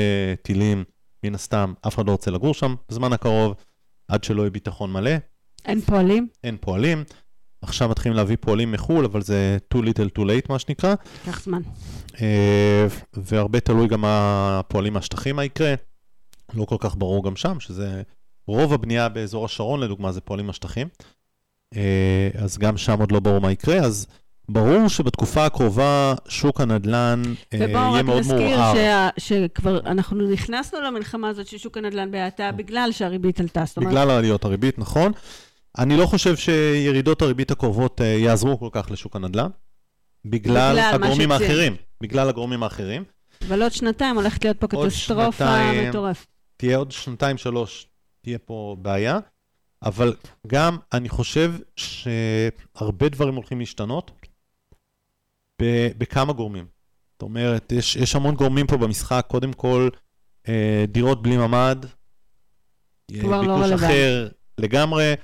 טילים, מן הסתם, אף אחד לא רוצה לגור שם בזמן הקרוב, עד שלא יהיה ביטחון מלא, אין פועלים? אין פועלים. עכשיו מתחילים להביא פועלים מחו"ל, אבל זה too little too late, מה שנקרא. ייקח זמן. אה, והרבה תלוי גם הפועלים מהשטחים מה יקרה. לא כל כך ברור גם שם, שזה רוב הבנייה באזור השרון, לדוגמה, זה פועלים מהשטחים. אה, אז גם שם עוד לא ברור מה יקרה, אז ברור שבתקופה הקרובה שוק הנדל"ן אה, ובואו יהיה רק מאוד נזכיר מעורער. שה- שכבר אנחנו נכנסנו למלחמה הזאת של שוק הנדל"ן בהאטה בגלל שהריבית עלתה. בגלל עליות הריבית, נכון. אני לא חושב שירידות הריבית הקרובות אה, יעזרו כל כך לשוק הנדל"ן, בגלל בגלל הגורמים. האחרים. בגלל הגורמים האחרים. אבל עוד שנתיים הולכת להיות פה קטסטרופה. מטורפת. תהיה עוד שנתיים, שלוש, תהיה פה בעיה, אבל גם אני חושב שהרבה דברים הולכים להשתנות ב- בכמה גורמים. זאת אומרת, יש, יש המון גורמים פה במשחק, קודם כל, אה, דירות בלי ממ"ד, אה, כבר לא ביקוש רלוונטי. אחר לגמרי,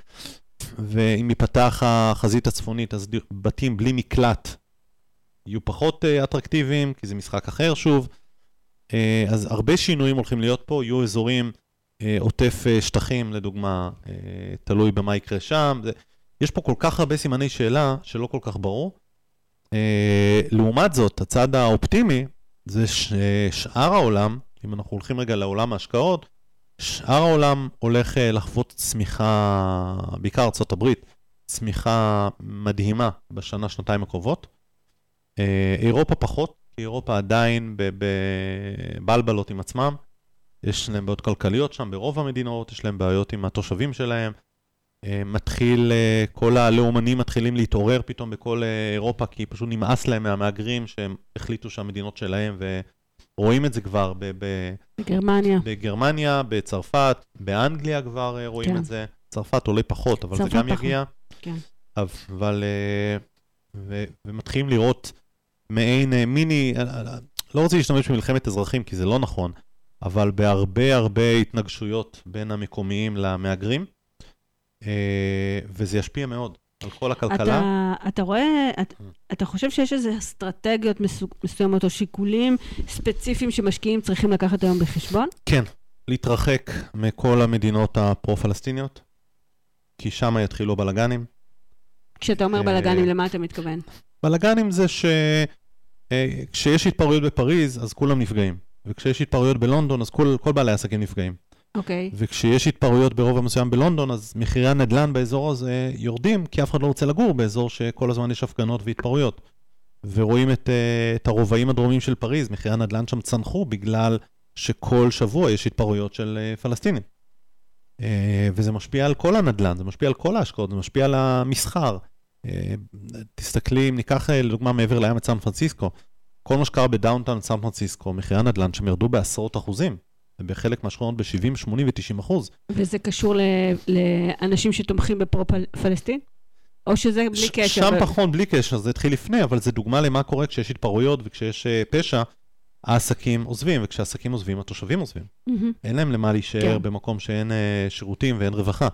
ואם ייפתח החזית הצפונית, אז ד- בתים בלי מקלט יהיו פחות אה, אטרקטיביים, כי זה משחק אחר שוב. אה, אז הרבה שינויים הולכים להיות פה, יהיו אזורים עוטף אה, שטחים, לדוגמה, אה, תלוי במה יקרה שם. יש פה כל כך הרבה סימני שאלה שלא כל כך ברור. אה, לעומת זאת, הצד האופטימי זה ששאר העולם, אם אנחנו הולכים רגע לעולם ההשקעות, שאר העולם הולך אה, לחוות צמיחה, בעיקר ארה"ב, צמיחה מדהימה בשנה, שנתיים הקרובות. אה, אירופה פחות, כי אירופה עדיין בבלבלות עם עצמם. יש להם בעיות כלכליות שם ברוב המדינות, יש להם בעיות עם התושבים שלהם. אה, מתחיל, אה, כל הלאומנים מתחילים להתעורר פתאום בכל אה, אירופה, כי פשוט נמאס להם מהמהגרים שהם החליטו שהמדינות שלהם, ורואים את זה כבר ב- ב- בגרמניה. בגרמניה, בצרפת, באנגליה כבר רואים כן. את זה. צרפת עולה פחות, אבל זה גם פחות. יגיע. כן. אבל... ו- ומתחילים לראות מעין מיני, לא רוצה להשתמש במלחמת אזרחים, כי זה לא נכון, אבל בהרבה הרבה התנגשויות בין המקומיים למהגרים, אה, וזה ישפיע מאוד על כל הכלכלה. אתה, אתה רואה, אתה, אתה חושב שיש איזה אסטרטגיות מסוימות או שיקולים ספציפיים שמשקיעים צריכים לקחת היום בחשבון? כן, להתרחק מכל המדינות הפרו-פלסטיניות, כי שם יתחילו בלאגנים. כשאתה אומר אה, בלאגנים, למה אתה מתכוון? בלאגנים זה שכשיש התפרעויות בפריז, אז כולם נפגעים. וכשיש התפרעויות בלונדון, אז כל, כל בעלי העסקים נפגעים. אוקיי. וכשיש התפרעויות ברובע מסוים בלונדון, אז מחירי הנדל"ן באזור הזה יורדים, כי אף אחד לא רוצה לגור באזור שכל הזמן יש הפגנות והתפרעויות. ורואים את, אה, את הרובעים הדרומיים של פריז, מחירי הנדל"ן שם צנחו בגלל שכל שבוע יש התפרעויות של אה, פלסטינים. אה, וזה משפיע על כל הנדל"ן, זה משפיע על כל ההשקעות, זה משפיע על המסחר. תסתכלי, אם ניקח לדוגמה מעבר לים את סן פרנסיסקו, כל מה שקרה ב downtown סן פרנסיסקו, מחירי הנדל"ן שם ירדו בעשרות אחוזים, ובחלק מהשכונות ב-70, 80 ו-90 אחוז. וזה קשור ל, לאנשים שתומכים בפרו-פלסטין? או שזה בלי ש- קשר? שם ב- פחות, בלי קשר, זה התחיל לפני, אבל זה דוגמה למה קורה כשיש התפרעויות וכשיש אה, פשע, העסקים עוזבים, וכשהעסקים עוזבים, התושבים עוזבים. מהמם. אין להם למה להישאר כן. במקום שאין אה, שירותים ואין רווחה.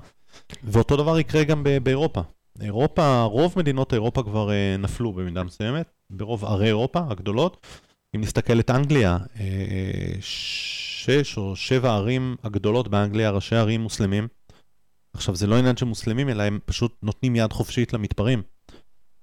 ואותו דבר יקרה גם ב- באירופה. אירופה, רוב מדינות אירופה כבר אה, נפלו במידה מסוימת, ברוב ערי אירופה הגדולות. אם נסתכל את אנגליה, אה, שש או שבע ערים הגדולות באנגליה, ראשי ערים מוסלמים. עכשיו, זה לא עניין של מוסלמים, אלא הם פשוט נותנים יד חופשית למתפרעים.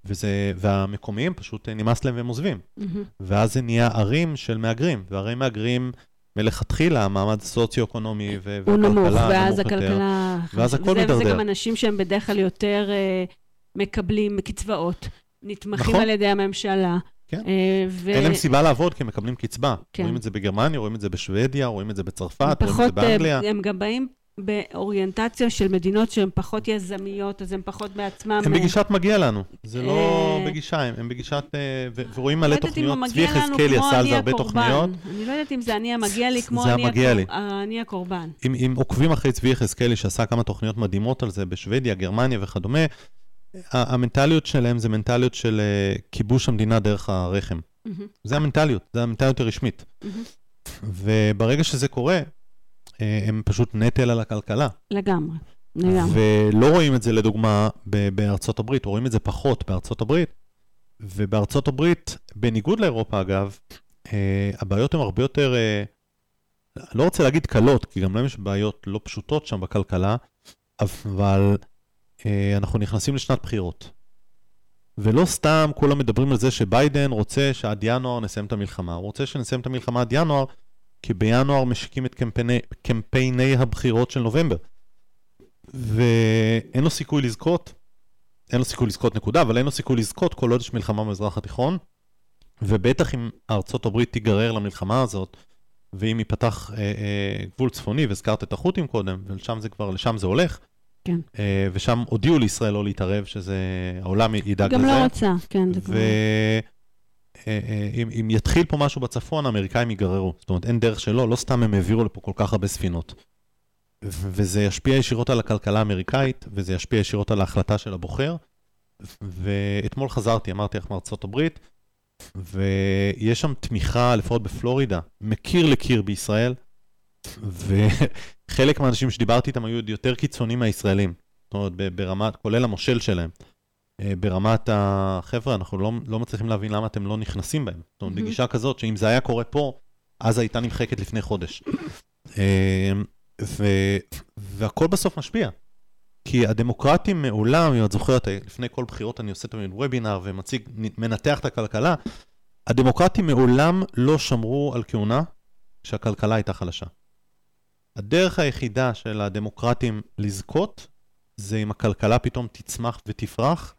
וזה, והמקומיים פשוט אה, נמאס להם והם עוזבים. מהמם. ואז זה נהיה ערים של מהגרים, וערי מהגרים מלכתחילה, המעמד הסוציו-אקונומי ו- הוא נמוך, והכלכלה ואז נמוך. הכלכלה... ואז הכל וזה- וזה מידרדר. גם אנשים שהם בדרך כלל יותר אה, מקבלים קצבאות, נתמכים נכון. על ידי הממשלה. כן. אה, ו- אין להם סיבה לעבוד כי הם מקבלים קצבה. כן. רואים את זה בגרמניה, רואים את זה בשוודיה, רואים את זה בצרפת, רואים את זה פחות, אה, באנגליה. הם גם באים באוריינטציה של מדינות שהן פחות יזמיות, אז הם פחות בעצמם... הם אה, בגישת מגיע לנו, זה לא אה, בגישה, הם- הם בגישת, אה, ורואים מלא לא תוכניות, צבי יחזקאלי עשה על זה הרבה. תוכניות. אני לא יודעת אם זה אני המגיע לי כמו אני הקורבן. אם, עוקבים אחרי צבי יחזקאלי שעשה כמה תוכניות מדהימות על זה בשוודיה, גרמניה וכדומה, המנטליות שלהם זה מנטליות של כיבוש המדינה דרך הרחם. זה המנטליות, זה המנטליות הרשמית. וברגע שזה קורה, הם פשוט נטל על הכלכלה. לגמרי. לגמרי. ולא רואים את זה לדוגמה בארצות הברית, רואים את זה פחות בארצות הברית. ובארצות הברית, בניגוד לאירופה אגב, אה, הבעיות הן הרבה יותר, אה, לא רוצה להגיד קלות, כי גם להם יש בעיות לא פשוטות שם בכלכלה, אבל אה, אנחנו נכנסים לשנת בחירות. ולא סתם כולם מדברים על זה שביידן רוצה שעד ינואר נסיים את המלחמה. הוא רוצה שנסיים את המלחמה עד ינואר, כי בינואר משיקים את קמפייני, קמפייני הבחירות של נובמבר. ואין לו סיכוי לזכות, אין לו סיכוי לזכות נקודה, אבל אין לו סיכוי לזכות כל עוד יש מלחמה במזרח התיכון, ובטח אם ארצות הברית תיגרר למלחמה הזאת, ואם ייפתח אה, אה, גבול צפוני, והזכרת את החות'ים קודם, ולשם זה כבר, לשם זה הולך, כן. אה, ושם הודיעו לישראל לא להתערב, שזה, העולם ידאג גם לזה. לא רוצה, כן, זה כבר... ואם אם יתחיל פה משהו בצפון, האמריקאים ייגררו. זאת אומרת, אין דרך שלא, לא סתם הם העבירו לפה כל כך הרבה ספינות. וזה ישפיע ישירות על הכלכלה האמריקאית, וזה ישפיע ישירות על ההחלטה של הבוחר. ואתמול חזרתי, אמרתי לך מארצות הברית, ויש שם תמיכה, לפחות בפלורידה, מקיר לקיר בישראל, וחלק מהאנשים שדיברתי איתם היו יותר קיצוניים מהישראלים. זאת אומרת, ברמת, כולל המושל שלהם. אה, ברמת החבר'ה, אנחנו לא, לא מצליחים להבין למה אתם לא נכנסים בהם. זאת אומרת. בגישה כזאת, שאם זה היה קורה פה, אז הייתה נמחקת לפני חודש. אה, ו, והכל בסוף משפיע. כי הדמוקרטים מעולם, אם את זוכרת, לפני כל בחירות אני עושה תמיד וובינר ומציג, מנתח את הכלכלה, הדמוקרטים מעולם לא שמרו על כהונה כשהכלכלה הייתה חלשה. הדרך היחידה של הדמוקרטים לזכות, זה אם הכלכלה פתאום תצמח ותפרח,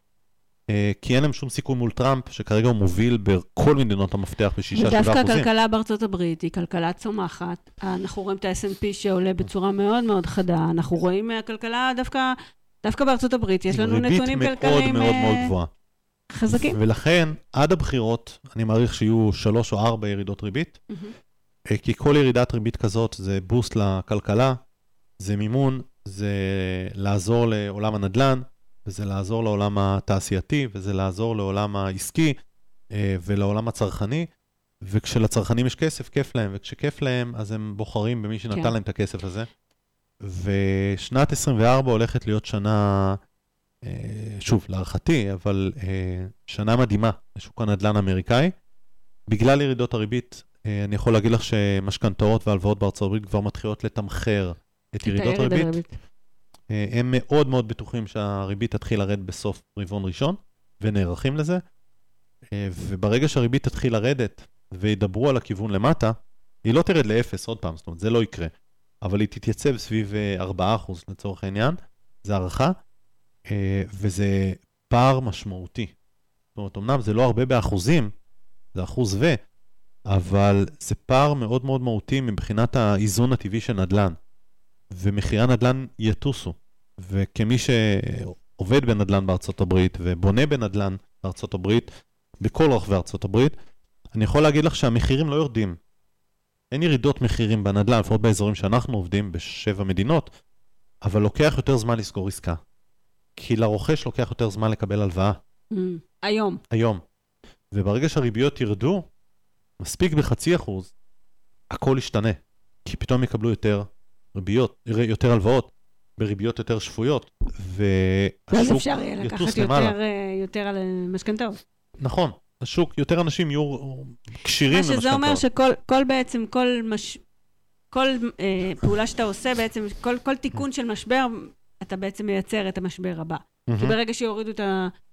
כי אין להם שום סיכוי מול טראמפ, שכרגע הוא מוביל בכל מדינות המפתח בשישה, שבעה ודווקא אחוזים. הכלכלה בארצות הברית היא כלכלה צומחת. אנחנו רואים את ה-S&P שעולה בצורה מאוד מאוד חדה. אנחנו רואים הכלכלה דווקא, דווקא בארצות הברית. יש לנו נתונים ריבית כלכליים מאוד מאוד מאוד אה, גבוהה. חזקים. ולכן, עד הבחירות, אני מעריך שיהיו שלוש או ארבע ירידות ריבית. אה, כי כל ירידת ריבית כזאת זה בוסט לכלכלה, זה מימון, זה לעזור לעולם הנדל"ן, וזה לעזור לעולם התעשייתי, וזה לעזור לעולם העסקי אה, ולעולם הצרכני. וכשלצרכנים יש כסף, כיף להם, וכשכיף להם, אז הם בוחרים במי שנתן כן. להם את הכסף הזה. ושנת 24 הולכת להיות שנה, אה, שוב, להערכתי, אבל אה, שנה מדהימה לשוק הנדל"ן האמריקאי. בגלל ירידות הריבית, אני יכול להגיד לך שמשכנתאות והלוואות בארצות הברית כבר מתחילות לתמחר את ירידות הריבית. הריבית. אה, הם מאוד מאוד בטוחים שהריבית תתחיל לרדת בסוף רבעון ראשון, ונערכים לזה. אה, וברגע שהריבית תתחיל לרדת וידברו על הכיוון למטה, היא לא תרד לאפס עוד פעם, זאת אומרת, זה לא יקרה. אבל היא תתייצב סביב אה, 4% לצורך העניין, זה הערכה, אה, וזה פער משמעותי. זאת אומרת, אמנם זה לא הרבה באחוזים, זה אחוז ו, אבל זה פער מאוד מאוד מהותי מבחינת האיזון הטבעי של נדל"ן. ומחירי הנדל"ן יטוסו. וכמי שעובד בנדל"ן בארצות הברית ובונה בנדל"ן בארצות הברית, בכל רחבי ארצות הברית, אני יכול להגיד לך שהמחירים לא יורדים. אין ירידות מחירים בנדל"ן, לפחות באזורים שאנחנו עובדים, בשבע מדינות, אבל לוקח יותר זמן לסגור עסקה. כי לרוכש לוקח יותר זמן לקבל הלוואה, מהמם. היום. היום. וברגע שהריביות ירדו, מספיק בחצי אחוז, הכל ישתנה. כי פתאום יקבלו יותר ריביות, יותר הלוואות, בריביות יותר שפויות, ואז והשוק אפשר יהיה לקחת יטוס יותר, למעלה. אה, יותר על אה, משכנתאות. נכון, השוק, יותר אנשים יהיו כשירים מה שזה למשכנתאות. אומר שכל כל בעצם, כל, מש... כל אה, פעולה שאתה עושה בעצם, כל, כל תיקון של משבר, אתה בעצם מייצר את המשבר הבא. מהמם. כי ברגע שיורידו את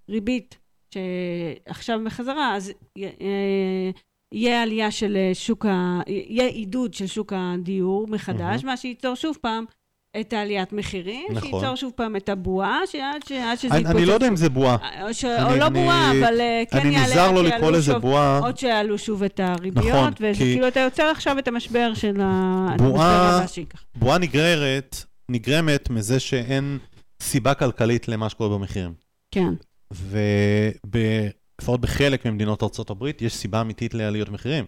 הריבית שעכשיו בחזרה, אז אה, יהיה עלייה של אה, שוק ה... יהיה עידוד של שוק הדיור מחדש, מה שייצור שוב פעם את העליית מחירים, נכון. שייצור שוב פעם את הבועה, שעד, ש... עד שזה אני, אני לא יודע אם זה בועה. או, ש... אני- או לא אני- בועה, אבל אה, כן אני יעלה נזהר עד לא שיעלו לקרוא לזה בועה. עוד שיעלו שוב את הריביות, נכון, וזה כי- כאילו אתה יוצר עכשיו את המשבר של בועה-. בועה נגררת, נגרמת מזה שאין סיבה כלכלית למה שקורה במחירים. כן. ולפחות בחלק ממדינות ארה"ב יש סיבה אמיתית לעליות מחירים.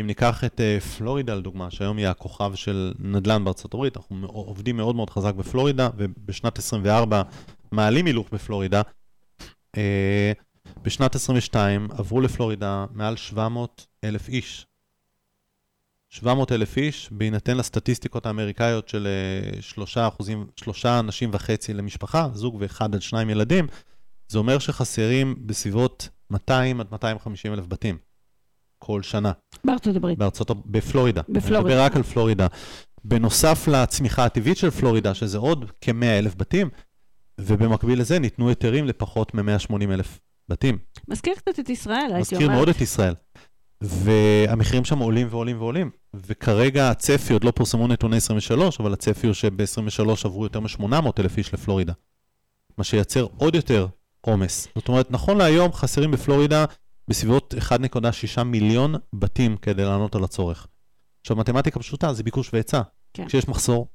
אם ניקח את אה, פלורידה לדוגמה, שהיום היא הכוכב של נדל"ן בארצות הברית, אנחנו עובדים מאוד מאוד חזק בפלורידה, ובשנת 24 מעלים הילוך בפלורידה. אה, בשנת 22 עברו לפלורידה מעל 700 אלף איש. 700 אלף איש, בהינתן לסטטיסטיקות האמריקאיות של אה, שלושה אחוזים, שלושה אנשים וחצי למשפחה, זוג ואחד עד שניים ילדים, זה אומר שחסרים בסביבות 200 עד 250 אלף בתים כל שנה בארצות הברית. בארצות, הב- בפלורידה. בפלורידה. אני מדבר רק על פלורידה. בנוסף לצמיחה הטבעית של פלורידה, שזה עוד כ-100 אלף בתים, ובמקביל לזה ניתנו היתרים לפחות מ-180 אלף בתים. מזכיר קצת את ישראל, הייתי מזכיר אומרת. מאוד את ישראל. והמחירים שם עולים ועולים ועולים. וכרגע הצפי, עוד לא פורסמו נתוני 23, אבל הצפי הוא שב-23 עברו יותר מ-800 אלף איש לפלורידה. מה שייצר עוד יותר עומס. זאת אומרת, נכון להיום חסרים בפלורידה בסביבות 1.6 מיליון בתים כדי לענות על הצורך. עכשיו, מתמטיקה פשוטה, זה ביקוש והיצע. כן. כשיש מחסור,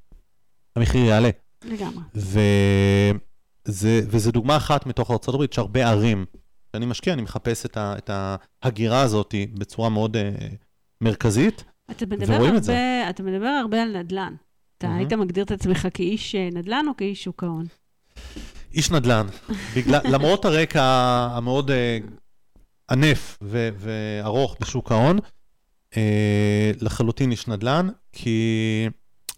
המחיר יעלה. לגמרי. וזה, וזה דוגמה אחת מתוך ארצות הברית, שהרבה ערים, כשאני משקיע, אני מחפש את, ה, את ההגירה הזאת בצורה מאוד uh, מרכזית. אתה מדבר, ורואים את זה. הרבה, אתה מדבר הרבה על נדל"ן. אתה מהמם. היית מגדיר את עצמך כאיש אה, נדל"ן או כאיש שוק ההון? איש נדל"ן, בגלל, למרות הרקע המאוד uh, ענף ו- וארוך בשוק ההון, uh, לחלוטין איש נדל"ן, כי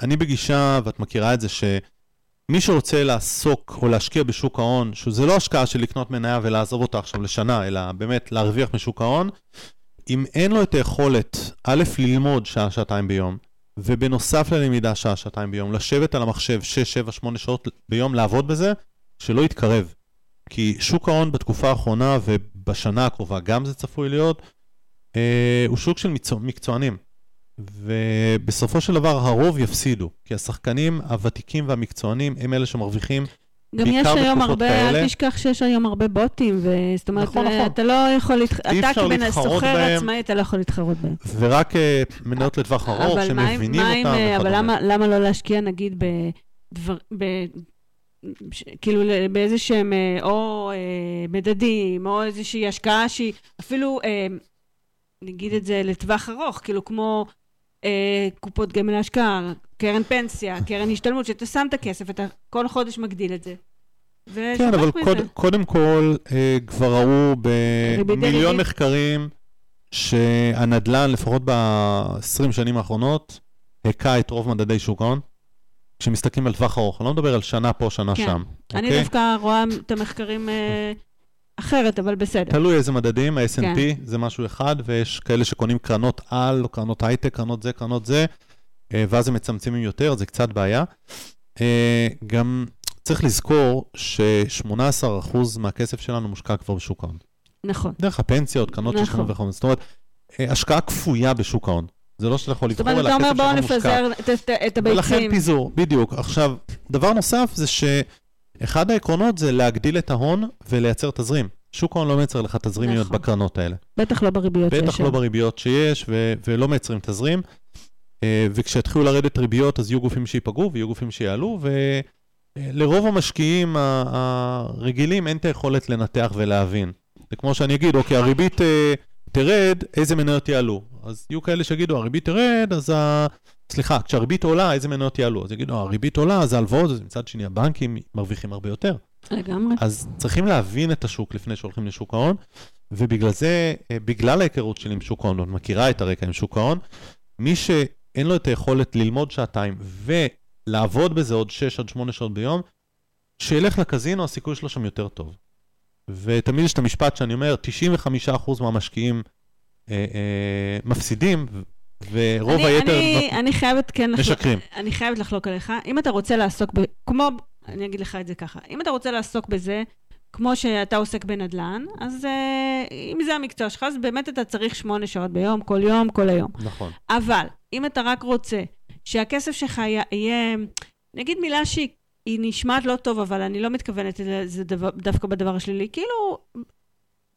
אני בגישה, ואת מכירה את זה, שמי שרוצה לעסוק או להשקיע בשוק ההון, שזה לא השקעה של לקנות מניה ולעזוב אותה עכשיו לשנה, אלא באמת להרוויח משוק ההון, אם אין לו את היכולת, א', ללמוד שעה, שעתיים ביום, ובנוסף ללמידה שעה, שעתיים ביום, לשבת על המחשב 6, 7, 8 שעות ביום, לעבוד בזה, שלא יתקרב. כי שוק ההון בתקופה האחרונה ובשנה הקרובה, גם זה צפוי להיות, אה, הוא שוק של מקצוע, מקצוענים. ובסופו של דבר הרוב יפסידו, כי השחקנים הוותיקים והמקצוענים הם אלה שמרוויחים. גם יש היום הרבה, כאלה. אל תשכח שיש היום הרבה בוטים, וזאת אומרת, נכון, נכון. אתה לא יכול, להתח... אי אתה כבן הסוחר. עצמאי, אתה לא יכול להתחרות בהם. ורק אה, מניות לטווח ארוך, שמבינים אותם אה, אבל. למה, למה לא להשקיע נגיד בדבר, ב... ש- כאילו באיזה שהם אה, או אה, מדדים, או איזושהי השקעה שהיא אפילו, אה, נגיד את זה לטווח ארוך, כאילו כמו אה, קופות גמל להשקעה, קרן פנסיה, קרן השתלמות, שאתה שם את הכסף, אתה כל חודש מגדיל את זה. כן, אבל. קוד, קודם כל, אה, כבר ראו ריבית במיליון דריבית. מחקרים שהנדל"ן, לפחות ב-20 שנים האחרונות, הכה את רוב מדדי שוק ההון. כשמסתכלים על טווח ארוך, אני לא מדבר על שנה פה, שנה כן. שם. אני אוקיי? דווקא רואה את המחקרים אה, אחרת, אבל בסדר. תלוי איזה מדדים, ה-S&P כן. זה משהו אחד, ויש כאלה שקונים קרנות על, או קרנות הייטק, קרנות זה, קרנות זה, אה, ואז הם מצמצמים יותר, זה קצת בעיה. אה, גם צריך לזכור ש-18% מהכסף שלנו מושקע כבר בשוק ההון. נכון. דרך הפנסיות, קרנות נכון. השתלמות וכו'. זאת אומרת, אה, השקעה כפויה בשוק ההון. זה לא שאתה יכול זאת לבחור, אומרת, אלא אתה אומר הכסף בואו שלך מושקע. נפזר את- את- את ולכן הביצים. פיזור, בדיוק. עכשיו, דבר נוסף זה שאחד העקרונות זה להגדיל את ההון ולייצר תזרים. שוק ההון לא מייצר לך תזרימיות נכון. בקרנות האלה. בטח לא בריביות שיש בטח לא. בריביות שיש, ו- ולא מייצרים תזרים. אה, וכשיתחילו לרדת ריביות, אז יהיו גופים שייפגעו ויהיו גופים שיעלו, ולרוב המשקיעים ה- הרגילים אין את היכולת לנתח ולהבין. זה כמו שאני אגיד, אוקיי, הריבית אה, תרד, איזה מניות יעלו? אז יהיו כאלה שיגידו, הריבית תרד, אז ה... סליחה, כשהריבית עולה, איזה מניות יעלו? אז יגידו, הריבית עולה, אז ההלוואות, אז מצד שני הבנקים מרוויחים הרבה יותר. לגמרי. אז צריכים להבין את השוק לפני שהולכים לשוק ההון, ובגלל זה, אה, בגלל ההיכרות שלי עם שוק ההון, ואת מכירה את הרקע עם שוק ההון, מי שאין לו את היכולת ללמוד שעתיים ולעבוד בזה עוד 6 עד 8 שעות ביום, שילך לקזינו, הסיכוי שלו שם יותר טוב. ותמיד יש את המשפט שאני אומר, 95% מהמשקיעים אה, אה, מפסידים, ורוב אני- היתר אני- אני חייבת כן לחלוק, משקרים. אני חייבת לחלוק עליך. אם אתה רוצה לעסוק ב... כמו, אני אגיד לך את זה ככה, אם אתה רוצה לעסוק בזה, כמו שאתה עוסק בנדל"ן, אז אה, אם זה המקצוע שלך, אז באמת אתה צריך שמונה שעות ביום, כל יום, כל היום. נכון. אבל אם אתה רק רוצה שהכסף שלך יה- יהיה, נגיד מילה שהיא היא נשמעת לא טוב, אבל אני לא מתכוונת לזה דבר, דווקא בדבר השלילי, כאילו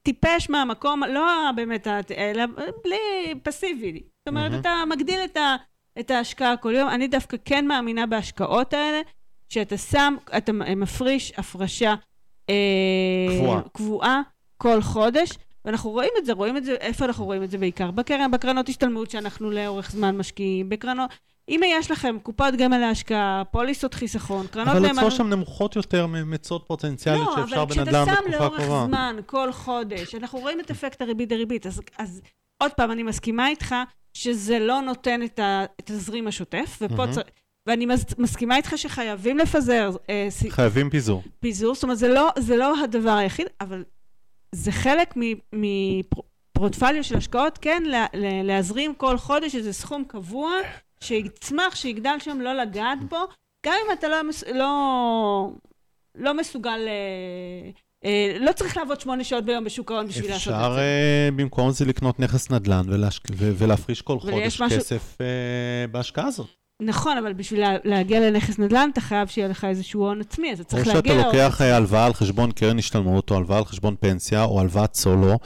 טיפש מהמקום, לא באמת, אלא בלי פסיבי. זאת אומרת, מהמם. אתה מגדיל את, ה, את ההשקעה כל יום. אני דווקא כן מאמינה בהשקעות האלה, שאתה שם, אתה מפריש הפרשה אה, קבועה. קבועה כל חודש. ואנחנו רואים את זה, רואים את זה, איפה אנחנו רואים את זה בעיקר? בקרן, בקרנות השתלמות שאנחנו לאורך זמן משקיעים, בקרנות, אם יש לכם קופות גמל להשקעה, פוליסות חיסכון, קרנות אבל נאמנות... התשואות שם נמוכות יותר ממצות פוטנציאליות לא, שאפשר אבל כשאתה בנדל"ן שם בתקופה לאורך. זמן, כל חודש, אנחנו רואים את אפקט הריבית דריבית, אז, אז עוד פעם, אני מסכימה איתך שזה לא נותן את התזרים השוטף, ופה. צריך... ואני מס, מסכימה איתך שחייבים לפזר אה, חייבים פיזור. פיזור, זאת אומרת, זה לא, זה לא הדבר היחיד, אבל זה חלק מפרוטפליו של השקעות, כן, לה, לה, להזרים כל חודש איזה סכום קבוע, שיצמח, שיגדל שם, לא לגעת בו, גם אם אתה לא, לא, לא מסוגל אה, אה, לא צריך לעבוד שמונה שעות ביום בשוק ההון בשביל לעשות את אפשר זה. אה, במקום זה לקנות נכס נדל"ן ולהשק- ולהפריש כל חודש משהו- כסף בהשקעה הזאת. נכון, אבל בשביל לה- להגיע לנכס נדל"ן, אתה חייב שיהיה לך איזשהו הון עצמי, אז אתה או צריך שאתה להגיע להון לוקח אה, הלוואה על חשבון קרן השתלמות, או הלוואה על חשבון פנסיה, או הלוואת סולו,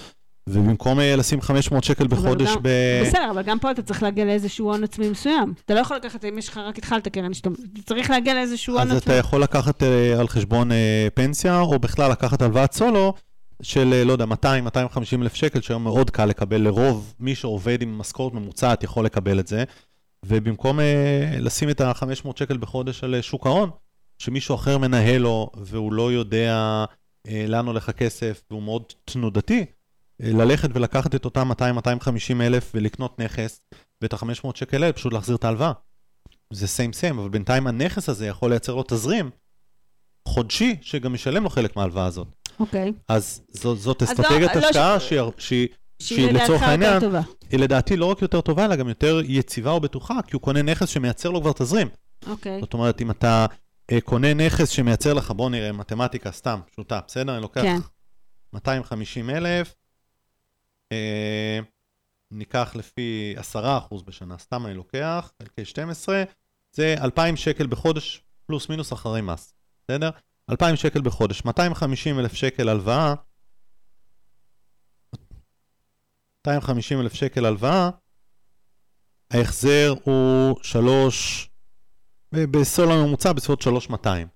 ובמקום אה, לשים 500 שקל בחודש גם- ב... בסדר, אבל גם פה אתה צריך להגיע לאיזשהו הון עצמי מסוים. אתה לא יכול לקחת, אם יש לך, רק התחלת קרן אתה צריך להגיע לאיזשהו הון אז עצמי. אתה יכול לקחת אה, על חשבון אה, פנסיה, או בכלל לקחת הלוואת סולו של, אה, לא יודע, 200-250 אלף שקל, שהיום מאוד קל לקבל לרוב, מי שעובד עם משכורת ממוצעת יכול לקבל את זה, ובמקום לשים את ה-500 שקל בחודש על שוק ההון, שמישהו אחר מנהל לו, והוא לא יודע לאן הולך הכסף, והוא מאוד תנודתי, ללכת ולקחת את אותם 200-250 אלף ולקנות נכס, ואת ה-500 שקל האלה פשוט להחזיר את ההלוואה. זה סיים סיים, אבל בינתיים הנכס הזה יכול לייצר לו תזרים חודשי, שגם ישלם לו חלק מההלוואה הזאת. אוקיי. אז זאת, זאת לא- אסטרטגיית לא ש- השקעה שהיא, שהיא, שהיא לדעתך לצורך יותר העניין, טובה. היא לדעתי לא רק יותר טובה, אלא גם יותר יציבה ובטוחה, כי הוא קונה נכס שמייצר לו כבר תזרים. אוקיי. זאת אומרת, אם אתה אה, קונה נכס שמייצר לך, בוא נראה, מתמטיקה סתם, פשוטה, בסדר? אני לוקח כן. 250 אלף, אה, ניקח לפי 10% בשנה, סתם אני לוקח, חלקי 12, זה 2,000 שקל בחודש, פלוס מינוס אחרי מס, בסדר? 2,000 שקל בחודש, 250 אלף שקל הלוואה, 250 אלף שקל הלוואה, ההחזר הוא 3, בסול הממוצע בסביבות 3,200.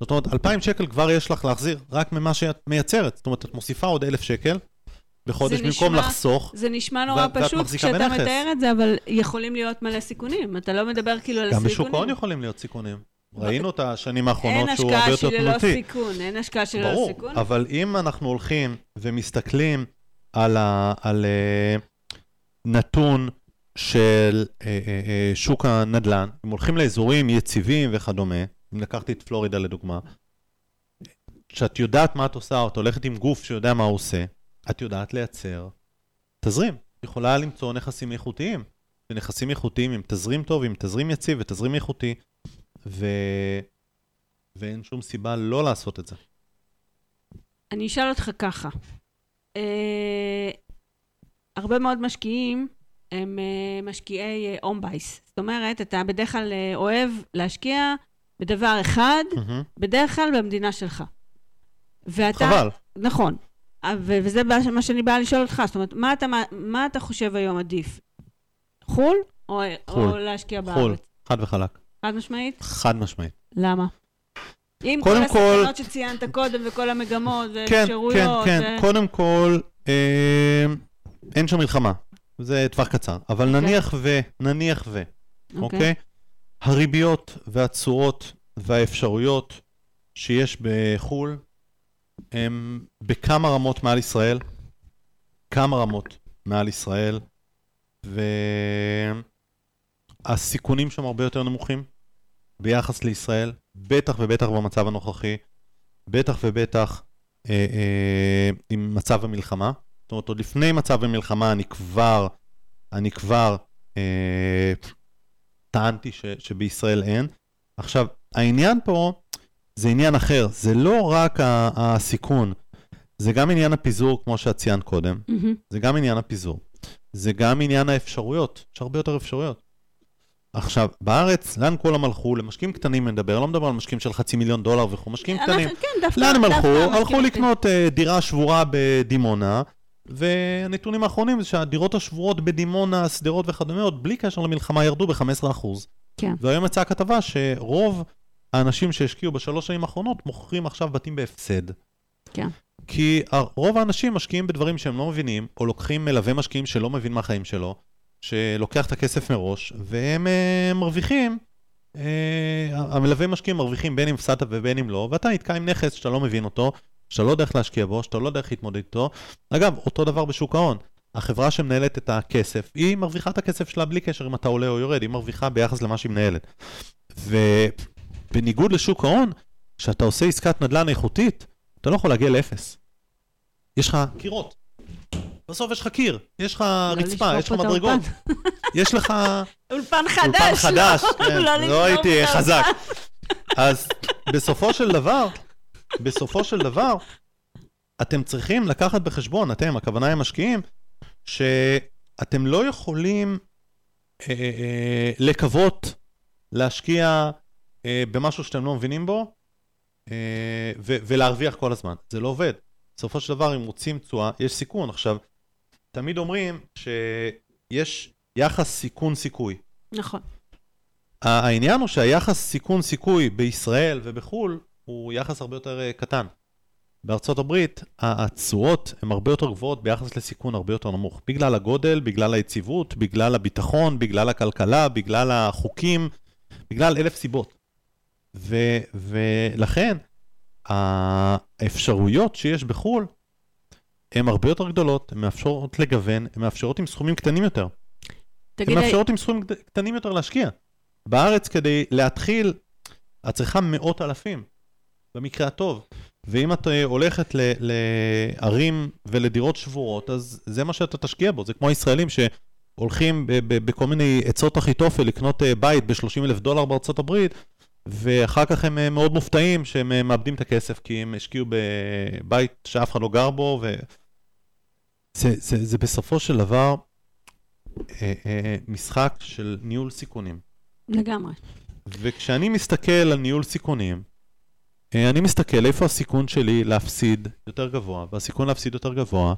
זאת אומרת, 2,000 שקל כבר יש לך להחזיר רק ממה שאת מייצרת. זאת אומרת, את מוסיפה עוד 1,000 שקל בחודש במקום נשמע- לחסוך. זה נשמע נורא פשוט כשאתה בנכס. מתאר את זה, אבל יכולים להיות מלא סיכונים. אתה לא מדבר כאילו על גם סיכונים. בשוק ההון יכולים להיות סיכונים. ראינו את השנים אין האחרונות שהוא הרבה השקעה יותר שהיא ללא. סיכון, אין השקעה שהיא ללא ברור, סיכון. אבל אם אנחנו הולכים ומסתכלים על, ה, על uh, נתון של uh, uh, שוק הנדל"ן, אם הולכים לאזורים יציבים וכדומה, אם לקחתי את פלורידה לדוגמה, שאת יודעת מה את עושה, או את הולכת עם גוף שיודע מה הוא עושה, את יודעת לייצר תזרים. את יכולה למצוא נכסים איכותיים. ונכסים איכותיים עם תזרים טוב, עם תזרים יציב ותזרים איכותי, ו... ואין שום סיבה לא לעשות את זה. אני אשאל אותך ככה. אה, הרבה מאוד משקיעים הם אה, משקיעי הום בייס. זאת אומרת, אתה בדרך כלל אה, אוהב להשקיע בדבר אחד. בדרך כלל במדינה שלך. ואתה... חבל. נכון. וזה מה שאני באה לשאול אותך. זאת אומרת, מה אתה, מה אתה חושב היום עדיף? חו"ל או, חו"ל. או להשקיע בארץ? חו"ל, חד וחלק. חד משמעית? חד משמעית. למה? עם כל כל- הסכנות שציינת קודם וכל המגמות כן, והאפשרויות. כן, כן. ו- קודם כל, אה, אין שם מלחמה. זה טווח קצר. אבל אוקיי. נניח ו, נניח ו, אוקיי? הריביות והתשואות והאפשרויות שיש בחו"ל הם בכמה רמות מעל ישראל, כמה רמות מעל ישראל, והסיכונים שם הרבה יותר נמוכים ביחס לישראל, בטח ובטח במצב הנוכחי, בטח ובטח אה, אה, עם מצב המלחמה. זאת אומרת, עוד לפני מצב המלחמה אני כבר, אני כבר אה, טענתי ש, שבישראל אין. עכשיו, העניין פה זה עניין אחר, זה לא רק הסיכון, זה גם עניין הפיזור, כמו שאת ציינת קודם, מהמם. זה גם עניין הפיזור, זה גם עניין האפשרויות, יש הרבה יותר אפשרויות. עכשיו, בארץ, לאן כולם הלכו? למשקיעים קטנים אני מדבר, לא מדבר על משקיעים של חצי מיליון דולר וכו', משקיעים קטנים. כן, דווקא... לאן הם הלכו? הלכו. לקנות אה, דירה שבורה בדימונה, והנתונים האחרונים זה שהדירות השבורות בדימונה, שדרות וכדומה, עוד בלי קשר למלחמה, ירדו ב-15%. כן. והיום יצאה כתבה שרוב האנשים שהשקיעו בשלוש שנים האחרונות מוכרים עכשיו בתים בהפסד. כן. כי רוב האנשים משקיעים בדברים שהם לא מבינים, או לוקחים מלווה משקיעים שלא מבין מהחיים שלו, שלוקח את הכסף מראש, והם אה, מרוויחים, אה, המלווה משקיעים מרוויחים בין אם הפסדת ובין אם לא, ואתה נתקע עם נכס שאתה לא מבין אותו, שאתה לא יודע איך להשקיע בו, שאתה לא יודע איך להתמודד איתו. אגב, אותו דבר בשוק ההון. החברה שמנהלת את הכסף, היא מרוויחה את הכסף שלה בלי קשר אם אתה עולה או יורד, היא מרוויחה ביחס למה שהיא מנהלת. ובניגוד לשוק ההון, כשאתה עושה עסקת נדל"ן איכותית, אתה לא יכול להגיע לאפס. יש לך קירות. בסוף יש לך קיר, יש לך לא רצפה, יש לך מדרגות. יש לך אולפן חדש. אולפן חדש, לא- כן, לא לא לשבור הייתי חזק. אז בסופו של דבר, בסופו של דבר, אתם צריכים לקחת בחשבון, אתם, הכוונה הם משקיעים, שאתם לא יכולים אה, אה, לקוות להשקיע אה, במשהו שאתם לא מבינים בו, אה, ו- ולהרוויח כל הזמן. זה לא עובד. בסופו של דבר, אם רוצים תשואה, יש סיכון. עכשיו, תמיד אומרים שיש יחס סיכון-סיכוי. נכון. העניין הוא שהיחס סיכון-סיכוי בישראל ובחו"ל הוא יחס הרבה יותר אה, קטן. בארצות הברית התשואות הן הרבה יותר גבוהות ביחס לסיכון הרבה יותר נמוך. בגלל הגודל, בגלל היציבות, בגלל הביטחון, בגלל הכלכלה, בגלל החוקים, בגלל אלף סיבות. ו- ולכן האפשרויות שיש בחו"ל הן הרבה יותר גדולות, הן מאפשרות לגוון, הן מאפשרות עם סכומים קטנים יותר. תגיד, הן מאפשרות עם סכומים קט- קטנים יותר להשקיע. בארץ כדי להתחיל, את צריכה מאות אלפים, במקרה הטוב. ואם את אה, הולכת ל- לערים ולדירות שבורות, אז זה מה שאתה תשקיע בו. זה כמו הישראלים שהולכים ב- ב- בכל מיני עצות אחיתופל לקנות אה, בית ב-30 אלף דולר בארצות הברית, ואחר כך הם אה, מאוד מופתעים שהם אה, מאבדים את הכסף, כי הם השקיעו בבית שאף אחד לא גר בו, ו... זה, זה, זה בסופו של דבר אה, אה, משחק של ניהול סיכונים. לגמרי. וכשאני מסתכל על ניהול סיכונים, אה, אני מסתכל איפה הסיכון שלי להפסיד יותר גבוה, והסיכון להפסיד יותר גבוה,